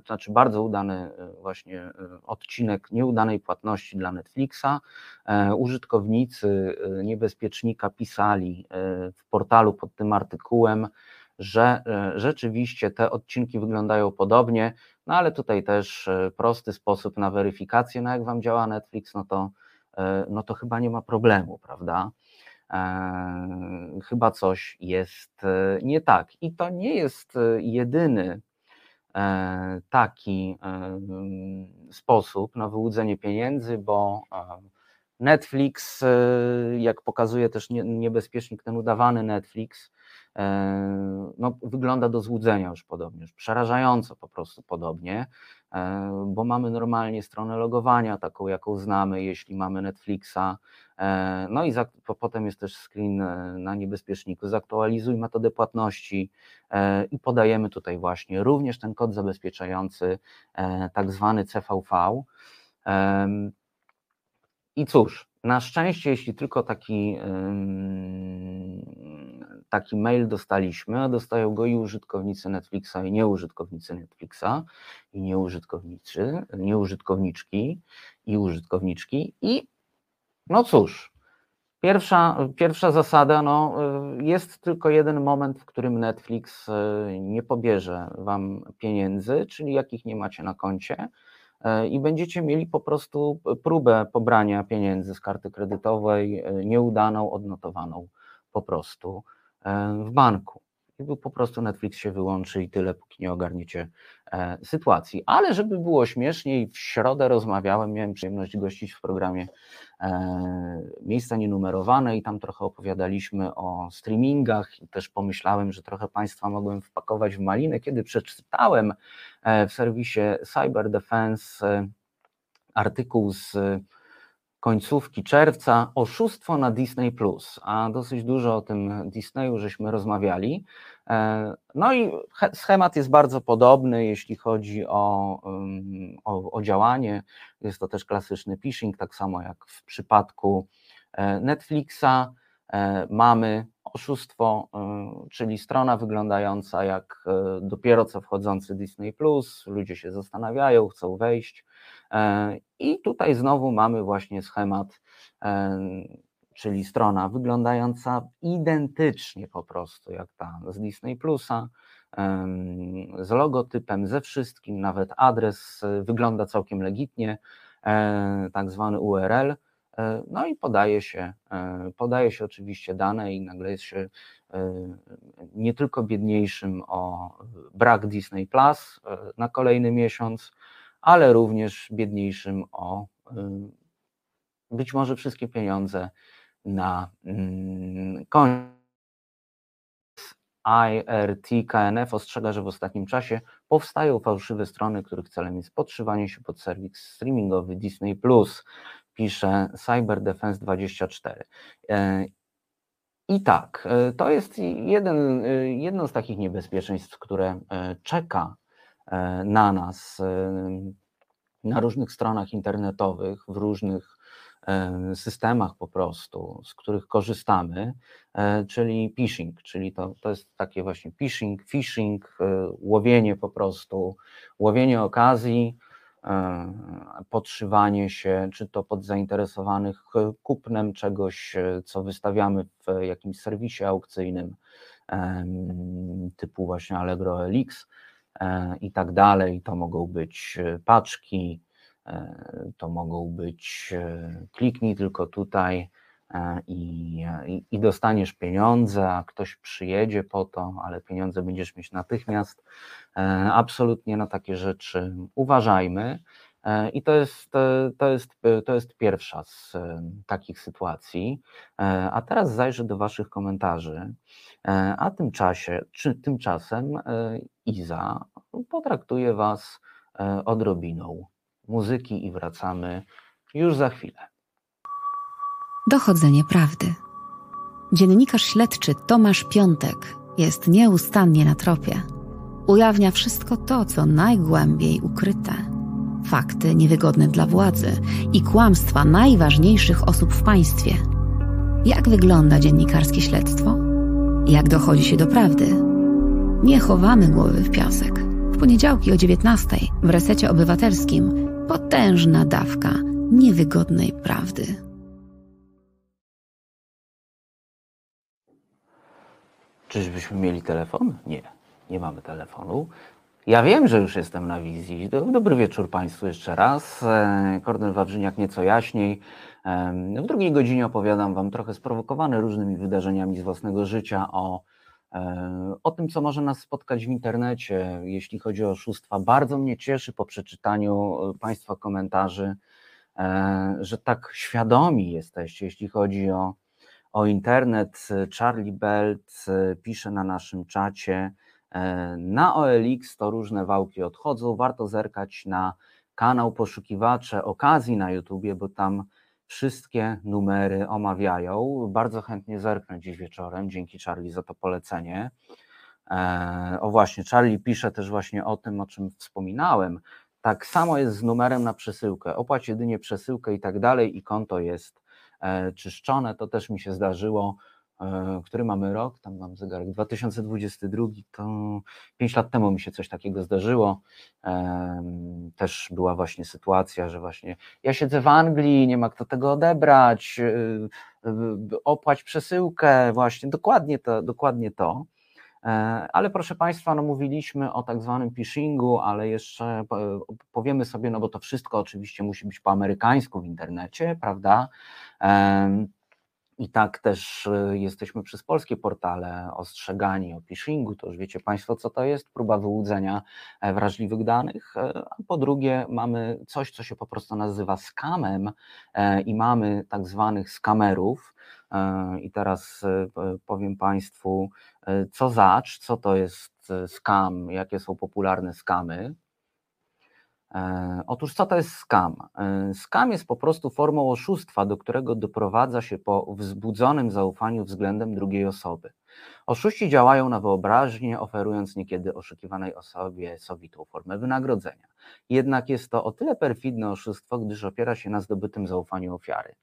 znaczy bardzo udany e, właśnie e, odcinek nieudanej płatności dla Netflixa. E, Użytkownicy niebezpiecznika pisali w portalu pod tym artykułem, że rzeczywiście te odcinki wyglądają podobnie, no ale tutaj też prosty sposób na weryfikację, no jak Wam działa Netflix, no to, no to chyba nie ma problemu, prawda? E, Chyba coś jest e, nie tak. I to nie jest e, jedyny e, taki mm, sposób na wyłudzenie pieniędzy, bo Netflix, jak pokazuje też nie- niebezpiecznik, ten udawany Netflix, no, wygląda do złudzenia już podobnie, już przerażająco po prostu podobnie, bo mamy normalnie stronę logowania, taką jaką znamy, jeśli mamy Netflixa, no i za, po, potem jest też screen e, na niebezpieczniku, zaktualizuj metodę płatności e, i podajemy tutaj właśnie również ten kod zabezpieczający, e, tak zwany CVV. I cóż, na szczęście, jeśli tylko taki, taki mail dostaliśmy, a dostają go i użytkownicy Netflixa, i nieużytkownicy Netflixa, i nieużytkownicy, nieużytkowniczki, i użytkowniczki, i no cóż, pierwsza, pierwsza zasada, no, y, jest tylko jeden moment, w którym Netflix y, nie pobierze Wam pieniędzy, czyli jakich nie macie na koncie, e, i będziecie mieli po prostu próbę pobrania pieniędzy z karty kredytowej, nieudaną, odnotowaną po prostu w banku. I po prostu Netflix się wyłączy i tyle, póki nie ogarniecie e, sytuacji. Ale żeby było śmieszniej, w środę rozmawiałem, miałem przyjemność gościć w programie Miejsca Nienumerowane i tam trochę opowiadaliśmy o streamingach i też pomyślałem, że trochę Państwa mogłem wpakować w malinę, kiedy przeczytałem e, w serwisie Cyber Defense e, artykuł z końcówki czerwca oszustwo na Disney Plus, a dosyć dużo o tym Disneyu żeśmy rozmawiali. E, No i he- schemat jest bardzo podobny, jeśli chodzi o, o, o działanie. Jest to też klasyczny phishing, tak samo jak w przypadku e, Netflixa. E, Mamy oszustwo, y, czyli strona wyglądająca jak dopiero co wchodzący Disney Plus. Ludzie się zastanawiają, chcą wejść. E, I tutaj znowu mamy właśnie schemat, e, czyli strona wyglądająca identycznie po prostu jak ta z Disney Plusa, em, z logotypem, ze wszystkim, nawet adres e, wygląda całkiem legitnie, e, tak zwany URL. e, No i podaje się, e, podaje się oczywiście dane i nagle jest się e, nie tylko biedniejszym o brak Disney Plus e, na kolejny miesiąc, ale również biedniejszym o y, być może wszystkie pieniądze na mm, koniec. IRT KNF ostrzega, że w ostatnim czasie powstają fałszywe strony, których celem jest podszywanie się pod serwis streamingowy Disney+, pisze CyberDefense24. E, I tak, e, to jest jeden, e, jedno z takich niebezpieczeństw, które e, czeka na nas e, na różnych stronach internetowych, w różnych e, systemach po prostu, z których korzystamy, e, czyli phishing, czyli to, to jest takie właśnie phishing, phishing, e, łowienie po prostu, łowienie okazji, e, podszywanie się, czy to pod zainteresowanych e, kupnem czegoś, e, co wystawiamy w jakimś serwisie aukcyjnym, typu właśnie Allegro LX, e, i tak dalej. To mogą być e, paczki, e, to mogą być e, kliknij tylko tutaj e, i, i, i dostaniesz pieniądze, a ktoś przyjedzie po to, ale pieniądze będziesz mieć natychmiast. E, Absolutnie na takie rzeczy uważajmy. E, I to jest, to, jest, e, to jest pierwsza z e, takich sytuacji. A teraz zajrzę do Waszych komentarzy. A tymczasie, czy tymczasem Iza potraktuje Was odrobiną muzyki i wracamy już za chwilę. Dochodzenie prawdy. Dziennikarz śledczy Tomasz Piątek jest nieustannie na tropie. Ujawnia wszystko to, co najgłębiej ukryte. Fakty niewygodne dla władzy i kłamstwa najważniejszych osób w państwie. Jak wygląda dziennikarskie śledztwo? Jak dochodzi się do prawdy? Nie chowamy głowy w piasek. W poniedziałki o 19 w resecie obywatelskim potężna dawka niewygodnej prawdy. Czyżbyśmy mieli telefon? Nie, nie mamy telefonu. Ja wiem, że już jestem na wizji. Do- Dobry wieczór Państwu jeszcze raz. E, Kornel Wawrzyniak nieco jaśniej. Em, W drugiej godzinie opowiadam Wam trochę sprowokowany różnymi wydarzeniami z własnego życia o, e, o tym, co może nas spotkać w internecie, jeśli chodzi o oszustwa. Bardzo mnie cieszy po przeczytaniu e, Państwa komentarzy, e, że tak świadomi jesteście, jeśli chodzi o, o internet. Charlie Belt e, pisze na naszym czacie, e, na OLX to różne wałki odchodzą, warto zerkać na kanał Poszukiwacze Okazji na YouTubie, bo tam wszystkie numery omawiają. Bardzo chętnie zerknę dziś wieczorem, dzięki Charlie za to polecenie. E, O właśnie, Charlie pisze też właśnie o tym, o czym wspominałem. Tak samo jest z numerem na przesyłkę. Opłać jedynie przesyłkę i tak dalej i konto jest e, czyszczone. To też mi się zdarzyło. E, Który mamy rok? Tam mam zegarek 2022, to 5 lat temu mi się coś takiego zdarzyło. Też była właśnie sytuacja, że właśnie ja siedzę w Anglii, nie ma kto tego odebrać, y, y, opłać przesyłkę, właśnie dokładnie to, dokładnie to. E, Ale proszę Państwa, no mówiliśmy o tak zwanym phishingu, ale jeszcze po- powiemy sobie, no bo to wszystko oczywiście musi być po amerykańsku w internecie, prawda? I tak też y, jesteśmy przez polskie portale ostrzegani o phishingu, to już wiecie Państwo, co to jest, próba wyłudzenia e, wrażliwych danych, e, a po drugie mamy coś, co się po prostu nazywa skamem e, i mamy tak zwanych skamerów i teraz powiem Państwu, co zacz, co to jest skam, jakie są popularne skamy. E, Otóż co to jest skam? E, Skam jest po prostu formą oszustwa, do którego doprowadza się po wzbudzonym zaufaniu względem drugiej osoby. Oszuści działają na wyobraźnię, oferując niekiedy oszukiwanej osobie sowitą formę wynagrodzenia. Jednak jest to o tyle perfidne oszustwo, gdyż opiera się na zdobytym zaufaniu ofiary.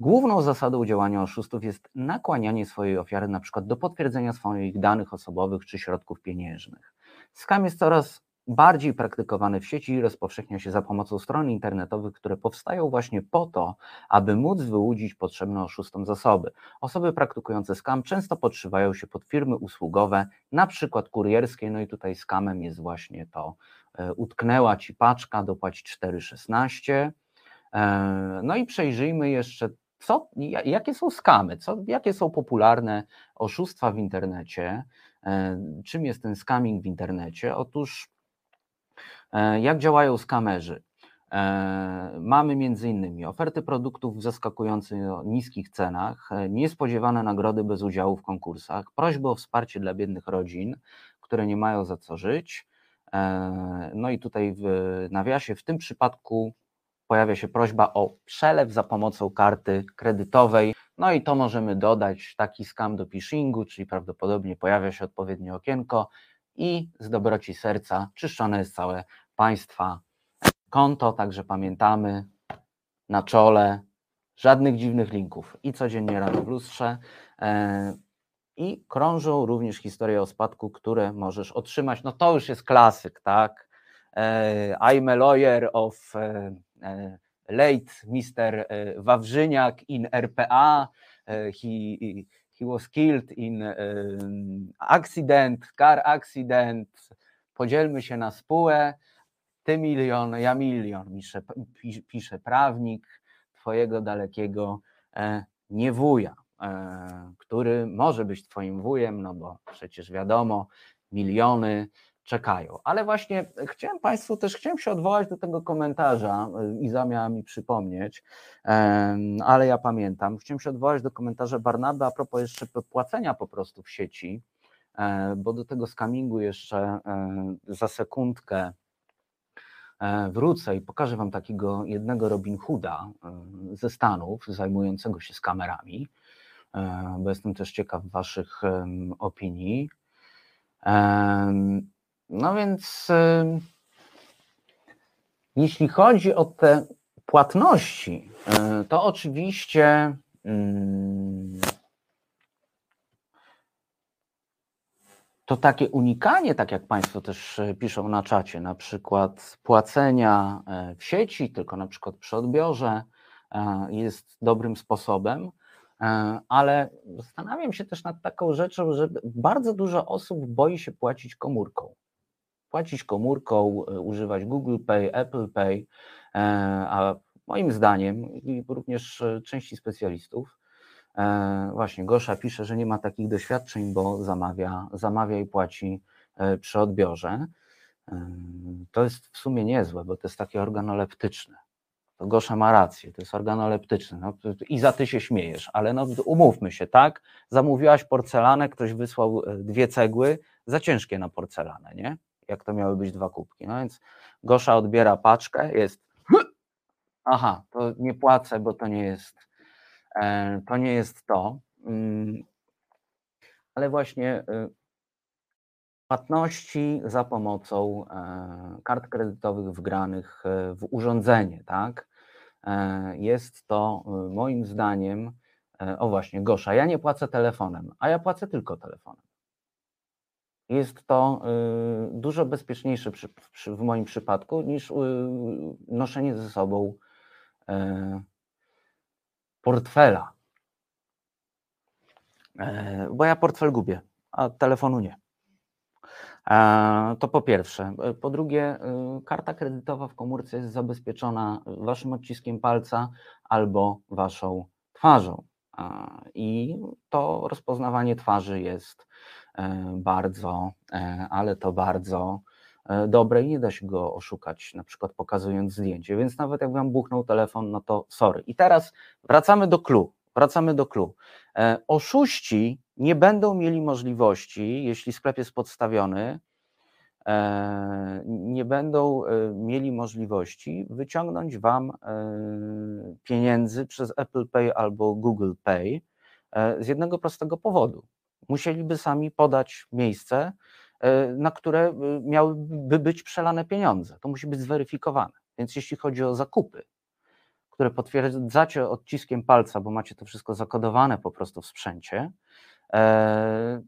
Główną zasadą działania oszustów jest nakłanianie swojej ofiary przykład do potwierdzenia swoich danych osobowych czy środków pieniężnych. Skam jest coraz bardziej praktykowany w sieci i rozpowszechnia się za pomocą stron internetowych, które powstają właśnie po to, aby móc wyłudzić potrzebne oszustom zasoby. Osoby praktykujące skam często podszywają się pod firmy usługowe, na przykład kurierskie, no i tutaj skamem jest właśnie to, e, utknęła ci paczka, dopłać 4,16. E, No i przejrzyjmy jeszcze, co, ja- jakie są skamy, co, jakie są popularne oszustwa w internecie, e, czym jest ten scamming w internecie. Otóż jak działają skamerzy? E, Mamy między innymi oferty produktów w zaskakująco niskich cenach, e, niespodziewane nagrody bez udziału w konkursach, prośby o wsparcie dla biednych rodzin, które nie mają za co żyć. E, No i tutaj w nawiasie w tym przypadku pojawia się prośba o przelew za pomocą karty kredytowej. No i to możemy dodać taki skam do phishingu, czyli prawdopodobnie pojawia się odpowiednie okienko i z dobroci serca czyszczone jest całe państwa konto, także pamiętamy na czole żadnych dziwnych linków i codziennie rano w lustrze. E, I krążą również historie o spadku, które możesz otrzymać. No to już jest klasyk, tak? E, I'm a lawyer of e, late Mr. Wawrzyniak in RPA. He, he was killed in accident, car accident. Podzielmy się na spółę. Ty milion, ja milion, pisze, pi- pisze prawnik twojego dalekiego e, niewuja, e, który może być twoim wujem, no bo przecież wiadomo, miliony czekają. Ale właśnie chciałem Państwu też, chciałem się odwołać do tego komentarza, y, Iza miała mi przypomnieć, ale ja pamiętam, chciałem się odwołać do komentarza Barnaby a propos jeszcze płacenia po prostu w sieci, e, bo do tego skamingu jeszcze e, za sekundkę e, wrócę i pokażę Wam takiego jednego Robin Hooda ze Stanów, zajmującego się z kamerami, bo jestem też ciekaw Waszych opinii. No więc, jeśli chodzi o te płatności, e, to oczywiście. mm, to takie unikanie, tak jak Państwo też e, piszą na czacie, na przykład płacenia e, w sieci, tylko na przykład przy odbiorze, jest dobrym sposobem, ale zastanawiam się też nad taką rzeczą, że bardzo dużo osób boi się płacić komórką. Płacić komórką, e, używać Google Pay, Apple Pay, e, a moim zdaniem i również e, części specjalistów, Właśnie, Gosza pisze, że nie ma takich doświadczeń, bo zamawia, zamawia i płaci przy odbiorze. To jest w sumie niezłe, bo to jest takie organoleptyczne. To Gosza ma rację, to jest organoleptyczne. No, I za ty się śmiejesz, ale no, umówmy się, tak? Zamówiłaś porcelanę, ktoś wysłał dwie cegły, za ciężkie na porcelanę, nie? Jak to miały być dwa kubki. No więc Gosza odbiera paczkę, jest. Aha, to nie płacę, bo to nie jest E, To nie jest to. Mm, Ale właśnie y, płatności za pomocą e, kart kredytowych wgranych e, w urządzenie, tak? Jest to y, moim zdaniem, o właśnie, Gosza, ja nie płacę telefonem, a ja płacę tylko telefonem. Jest to y, dużo bezpieczniejsze w moim przypadku niż y, noszenie ze sobą e, portfela. E, Bo ja portfel gubię, a telefonu nie. E, To po pierwsze. Po drugie, y, karta kredytowa w komórce jest zabezpieczona waszym odciskiem palca albo waszą twarzą. I to rozpoznawanie twarzy jest bardzo, e, ale to bardzo e, dobre i nie da się go oszukać, na przykład pokazując zdjęcie. Więc nawet jak wam buchnął telefon, no to sorry. I teraz wracamy do clue. Wracamy do clue. E, Oszuści nie będą mieli możliwości, jeśli sklep jest podstawiony, e, nie będą e, mieli możliwości wyciągnąć Wam e, pieniędzy przez Apple Pay albo Google Pay e, z jednego prostego powodu. Musieliby sami podać miejsce, e, na które e, miałyby być przelane pieniądze. To musi być zweryfikowane. Więc jeśli chodzi o zakupy, które potwierdzacie odciskiem palca, bo macie to wszystko zakodowane po prostu w sprzęcie, e,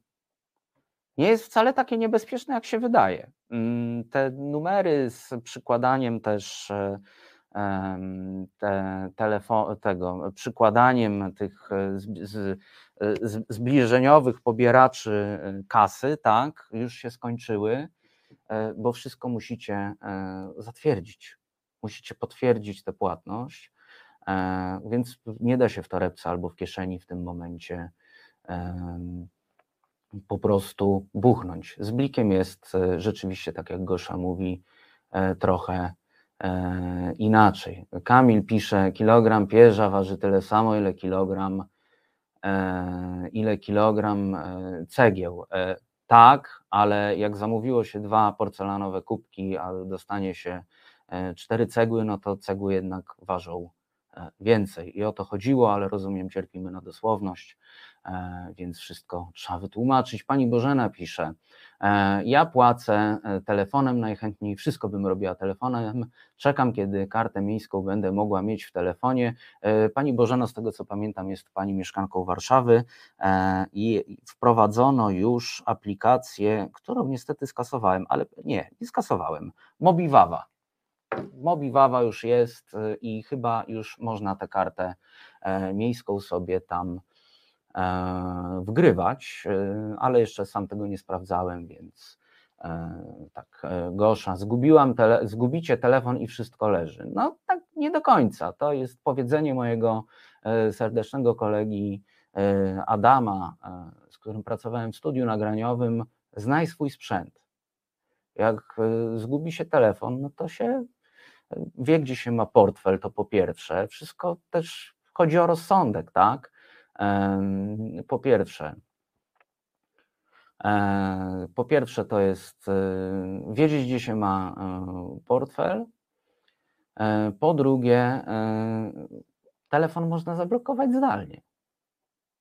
nie jest wcale takie niebezpieczne, jak się wydaje. Mm, Te numery z przykładaniem też te telefo- tego, przykładaniem tych e, z, e, z, zbliżeniowych pobieraczy e, kasy, tak, już się skończyły, bo wszystko musicie zatwierdzić. Musicie potwierdzić tę płatność, więc nie da się w torebce albo w kieszeni w tym momencie po prostu buchnąć. Z blikiem jest rzeczywiście, tak jak Gosza mówi, trochę inaczej. Kamil pisze, kilogram pierza waży tyle samo, ile kilogram, e, ile kilogram e, cegieł. E, Tak, ale jak zamówiło się dwa porcelanowe kubki, a dostanie się e, cztery cegły, no to cegły jednak ważą e, więcej. I o to chodziło, ale rozumiem, cierpimy na dosłowność, e, więc wszystko trzeba wytłumaczyć. Pani Bożena pisze, e, ja płacę e, telefonem najchętniej, wszystko bym robiła telefonem, czekam, kiedy kartę miejską będę mogła mieć w telefonie. E, Pani Bożena, z tego co pamiętam, jest Pani mieszkanką Warszawy e, i wprowadzono już aplikację, którą niestety skasowałem, ale nie, nie skasowałem, Mobiwawa. Mobiwawa już jest y, i chyba już można tę kartę e, miejską sobie tam e, wgrywać, y, ale jeszcze sam tego nie sprawdzałem, więc e, tak, Gosza, zgubiłam tele, zgubicie telefon i wszystko leży. No tak nie do końca, to jest powiedzenie mojego serdecznego kolegi Adama, z którym pracowałem w studiu nagraniowym, znaj swój sprzęt. Jak zgubi się telefon, no to się wie, gdzie się ma portfel, to po pierwsze. Wszystko też chodzi o rozsądek, tak? Po pierwsze. e, Po pierwsze, to jest e, wiedzieć, gdzie się ma e, portfel, Po drugie, telefon można zablokować zdalnie.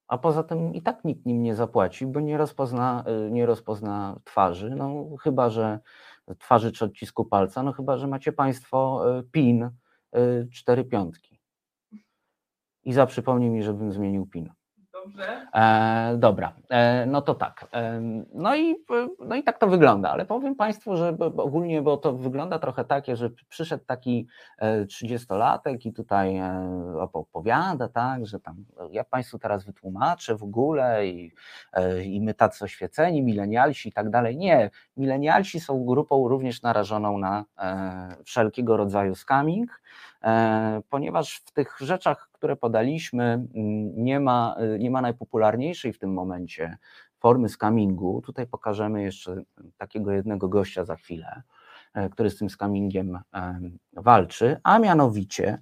A poza tym i tak nikt nim nie zapłaci, bo nie rozpozna, nie rozpozna twarzy, no chyba, że twarzy czy odcisku palca, no chyba, że macie Państwo e, PIN e, cztery piątki. I zaprzypomnij mi, żebym zmienił PIN. Dobrze. E, dobra, e, no to tak. E, no, i, no i tak to wygląda, ale powiem Państwu, że ogólnie, bo to wygląda trochę takie, że przyszedł taki e, 30-latek i tutaj e, opowiada, tak, że tam ja Państwu teraz wytłumaczę w ogóle i, e, i my tacy oświeceni, milenialsi i tak dalej. Nie, milenialsi są grupą również narażoną na wszelkiego rodzaju scamming, ponieważ w tych rzeczach, które podaliśmy, mm, nie ma, nie ma najpopularniejszej w tym momencie formy scamingu. Tutaj pokażemy jeszcze takiego jednego gościa za chwilę, e, który z tym scamingiem em, walczy, a mianowicie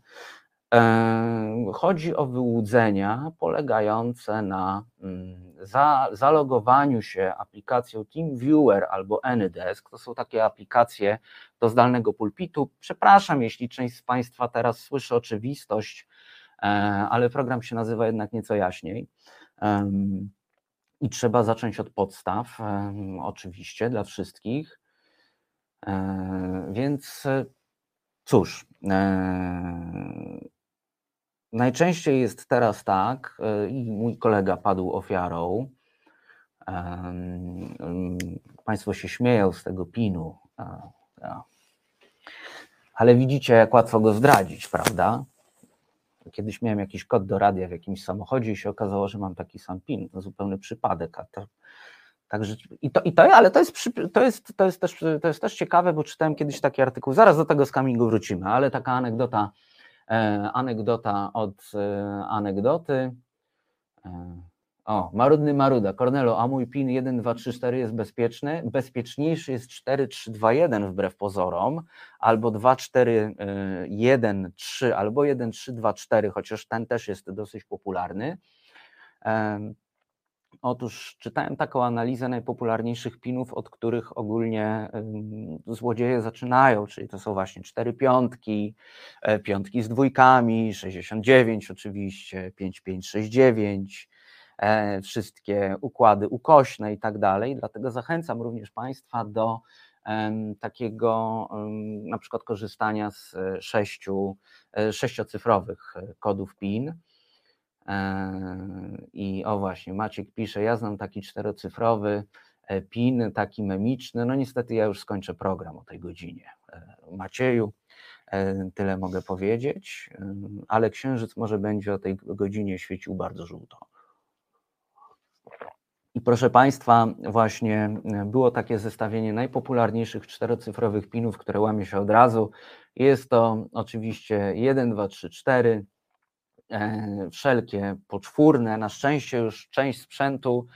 em, chodzi o wyłudzenia polegające na mm, za, zalogowaniu się aplikacją TeamViewer albo AnyDesk. To są takie aplikacje do zdalnego pulpitu. Przepraszam, jeśli część z Państwa teraz słyszy oczywistość, e, ale program się nazywa jednak nieco jaśniej. I trzeba zacząć od podstaw, oczywiście, dla wszystkich. E, Więc e, cóż, e, najczęściej jest teraz tak, e, i mój kolega padł ofiarą. Państwo się śmieją z tego pinu. Ale widzicie, jak łatwo go zdradzić, prawda? Kiedyś miałem jakiś kod do radia w jakimś samochodzie i się okazało, że mam taki sam PIN. To zupełny przypadek. A to, także, i to, i to, ale to jest, to, jest, to, jest też, to jest też ciekawe, bo czytałem kiedyś taki artykuł. Zaraz do tego scamingu wrócimy, ale taka anegdota, e, anegdota od e, anegdoty. E, o, marudny Maruda. Kornelo, a mój PIN 1234 jest bezpieczny? Bezpieczniejszy jest 4321 wbrew pozorom, albo 2413, albo 1324, chociaż ten też jest dosyć popularny. Otóż czytałem taką analizę najpopularniejszych pinów, od których ogólnie złodzieje zaczynają, czyli to są właśnie cztery piątki, e, piątki z dwójkami, 69 oczywiście, 5569, e, wszystkie układy ukośne i tak dalej. Dlatego zachęcam również Państwa do takiego na przykład korzystania z e, sześciu, e, sześciocyfrowych e, kodów PIN. E, I o właśnie, Maciek pisze, ja znam taki czterocyfrowy e, PIN, taki memiczny. No niestety ja już skończę program o tej godzinie. E, Macieju, e, tyle mogę powiedzieć, e, ale księżyc może będzie o tej godzinie świecił bardzo żółto. I proszę Państwa, właśnie e, było takie zestawienie najpopularniejszych czterocyfrowych pinów, które łamie się od razu. Jest to oczywiście 1, 2, 3, 4, e, wszelkie poczwórne. Na szczęście już część sprzętu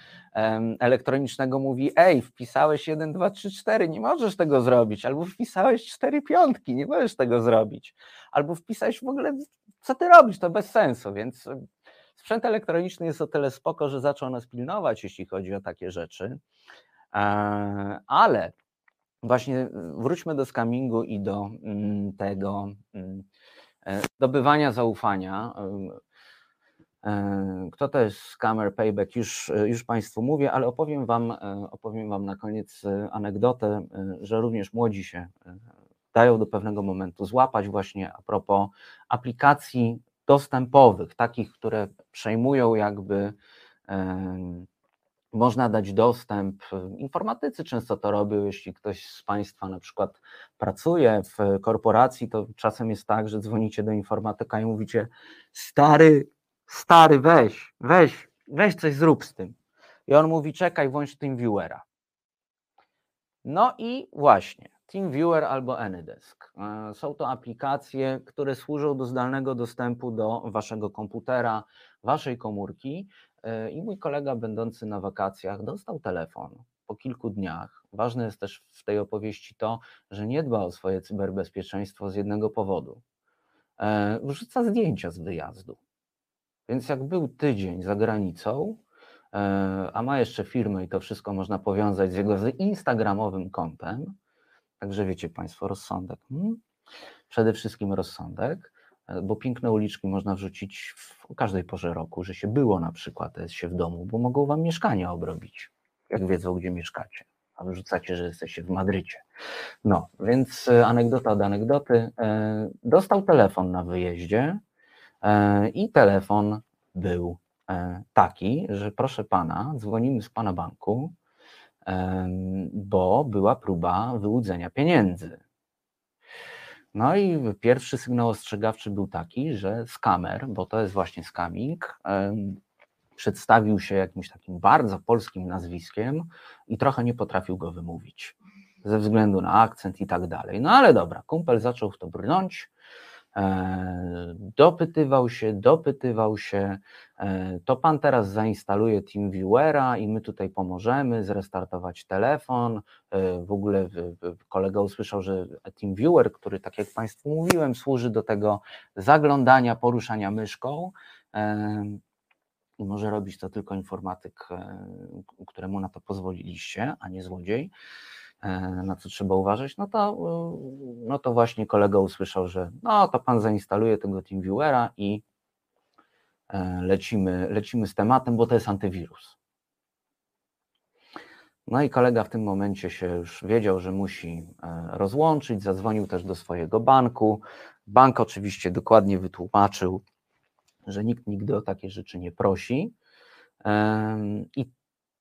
elektronicznego mówi: Ej, wpisałeś 1, 2, 3, 4, nie możesz tego zrobić, albo wpisałeś 4 piątki, nie możesz tego zrobić, albo wpisałeś w ogóle, co ty robisz, to bez sensu. Więc sprzęt elektroniczny jest o tyle spoko, że zaczął nas pilnować, jeśli chodzi o takie rzeczy. E, Ale właśnie wróćmy do scamingu i do mm, tego. mm, e, zdobywania zaufania. e, Kto to jest scammer payback? Już, już Państwu mówię, ale opowiem wam, opowiem wam na koniec anegdotę, że również młodzi się dają do pewnego momentu złapać właśnie a propos aplikacji dostępowych, takich, które przejmują jakby em, można dać dostęp. Informatycy często to robią, jeśli ktoś z Państwa na przykład pracuje w korporacji, to czasem jest tak, że dzwonicie do informatyka i mówicie: Stary, stary, weź, weź, weź coś zrób z tym. I on mówi: Czekaj, włącz TeamViewera. No i właśnie, TeamViewer albo AnyDesk. E, Są to aplikacje, które służą do zdalnego dostępu do Waszego komputera, Waszej komórki. E, I mój kolega, będący na wakacjach, dostał telefon po kilku dniach. Ważne jest też w tej opowieści to, że nie dba o swoje cyberbezpieczeństwo z jednego powodu. E, Wrzuca zdjęcia z wyjazdu. Więc jak był tydzień za granicą, a ma jeszcze firmę i to wszystko można powiązać z jego instagramowym kontem, także wiecie Państwo, rozsądek. Hmm? Przede wszystkim rozsądek, e, bo piękne uliczki można wrzucić w każdej porze roku, że się było na przykład, jest się w domu, bo mogą wam mieszkanie obrobić, jak wiedzą, gdzie mieszkacie, a wyrzucacie, że jesteście w Madrycie. No, więc e, anegdota od anegdoty. E, Dostał telefon na wyjeździe i telefon był taki, że proszę pana, dzwonimy z pana banku, bo była próba wyłudzenia pieniędzy. No i pierwszy sygnał ostrzegawczy był taki, że skamer, bo to jest właśnie skaming, em, przedstawił się jakimś takim bardzo polskim nazwiskiem i trochę nie potrafił go wymówić ze względu na akcent i tak dalej. No ale dobra, kumpel zaczął w to brnąć, dopytywał się, dopytywał się, e, to pan teraz zainstaluje TeamViewera i my tutaj pomożemy zrestartować telefon. E, w ogóle kolega usłyszał, że TeamViewer, który tak jak Państwu mówiłem, służy do tego zaglądania, poruszania myszką. e, I może robić to tylko informatyk, e, któremu na to pozwoliliście, a nie złodziej e, na co trzeba uważać, no to, y, no to właśnie kolega usłyszał, że no to pan zainstaluje tego TeamViewera i e, lecimy, lecimy z tematem, bo to jest antywirus. No i kolega w tym momencie się już wiedział, że musi e, rozłączyć, zadzwonił też do swojego banku. Bank oczywiście dokładnie wytłumaczył, że nikt nigdy o takie rzeczy nie prosi. I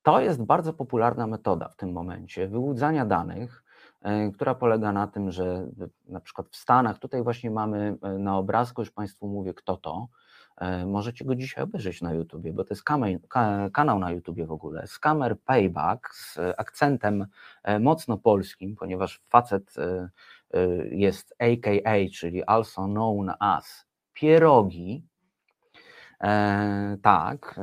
to jest bardzo popularna metoda w tym momencie wyłudzania danych, e, która polega na tym, że na przykład w Stanach, tutaj właśnie mamy e, na obrazku, już Państwu mówię, kto to. E, Możecie go dzisiaj obejrzeć na YouTubie, bo to jest kamej- ka- kanał na YouTubie w ogóle. Scammer Payback z akcentem mocno polskim, ponieważ facet jest AKA, czyli also known as pierogi. Tak.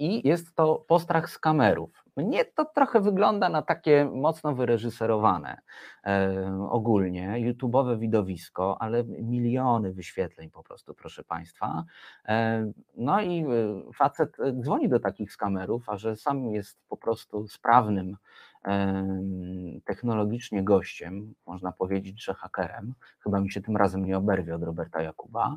I jest to postrach z kamerów. Mnie to trochę wygląda na takie mocno wyreżyserowane e, ogólnie, YouTube'owe widowisko, ale miliony wyświetleń po prostu, proszę Państwa. E, no i e, facet e, dzwoni do takich skamerów, a że sam jest po prostu sprawnym technologicznie gościem, można powiedzieć, że hakerem, chyba mi się tym razem nie oberwie od Roberta Jakuba,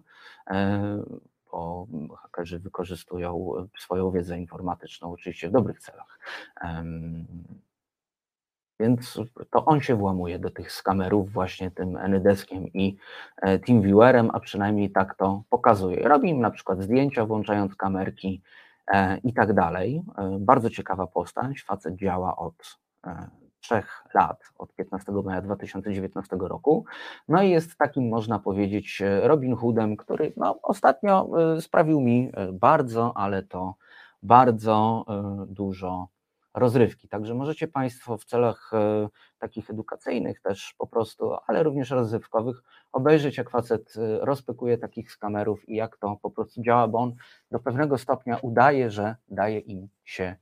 bo hakerzy wykorzystują swoją wiedzę informatyczną oczywiście w dobrych celach. Więc to on się włamuje do tych skamerów właśnie tym Anydeskiem i e, TeamViewerem, a przynajmniej tak to pokazuje. Robi im na przykład zdjęcia, włączając kamerki e, i tak dalej. E, Bardzo ciekawa postać. Facet działa od e, trzech lat, od 15 maja 2019 roku. No i jest takim, można powiedzieć, e, Robin Hoodem, który no, ostatnio e, sprawił mi e, bardzo, ale to bardzo dużo rozrywki. Także możecie Państwo w celach takich edukacyjnych też po prostu, ale również rozrywkowych, obejrzeć jak facet rozpykuje takich skamerów i jak to po prostu działa, bo on do pewnego stopnia udaje, że daje im się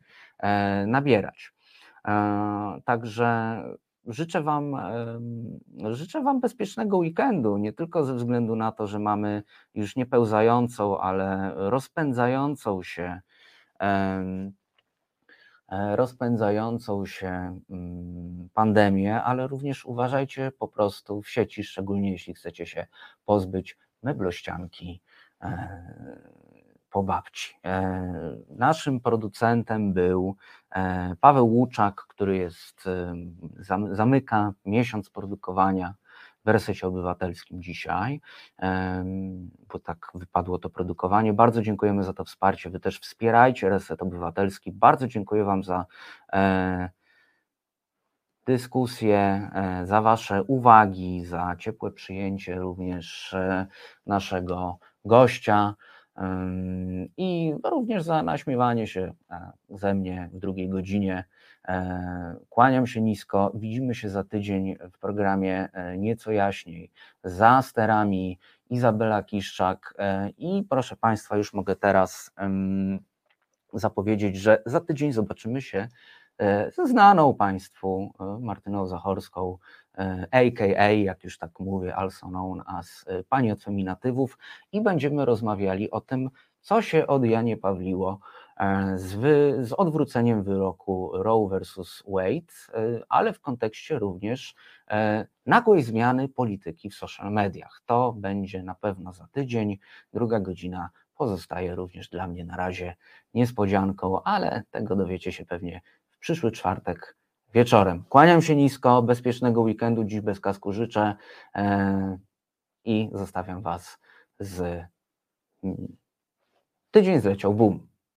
nabierać. E, Także życzę wam, życzę wam bezpiecznego weekendu, nie tylko ze względu na to, że mamy już nie pełzającą, ale rozpędzającą się e, rozpędzającą się mm, pandemię, ale również uważajcie po prostu w sieci, szczególnie jeśli chcecie się pozbyć meblościanki e, po babci. E, Naszym producentem był e, Paweł Łuczak, który jest, zam- zamyka miesiąc produkowania w Resecie Obywatelskim dzisiaj, bo tak wypadło to produkowanie. Bardzo dziękujemy za to wsparcie. Wy też wspierajcie Reset Obywatelski. Bardzo dziękuję Wam za e, dyskusję, e, za Wasze uwagi, za ciepłe przyjęcie również e, naszego gościa i również za naśmiewanie się e, ze mnie w drugiej godzinie. E, Kłaniam się nisko. Widzimy się za tydzień w programie e, Nieco Jaśniej za sterami Izabela Kiszczak i proszę Państwa, już mogę teraz zapowiedzieć, że za tydzień zobaczymy się ze znaną Państwu Martyną Zachorską, a.k.a., jak już tak mówię, also known as e, Pani od Feminatywów i będziemy rozmawiali o tym, co się od Janie Pawliło e, z, wy, z odwróceniem wyroku Roe versus Wade, e, ale w kontekście również e, nagłej zmiany polityki w social mediach. To będzie na pewno za tydzień. Druga godzina pozostaje również dla mnie na razie niespodzianką, ale tego dowiecie się pewnie w przyszły czwartek wieczorem. Kłaniam się nisko, bezpiecznego weekendu, dziś bez kasku życzę e, i zostawiam Was z. mm, Tydzień zleciał, boom.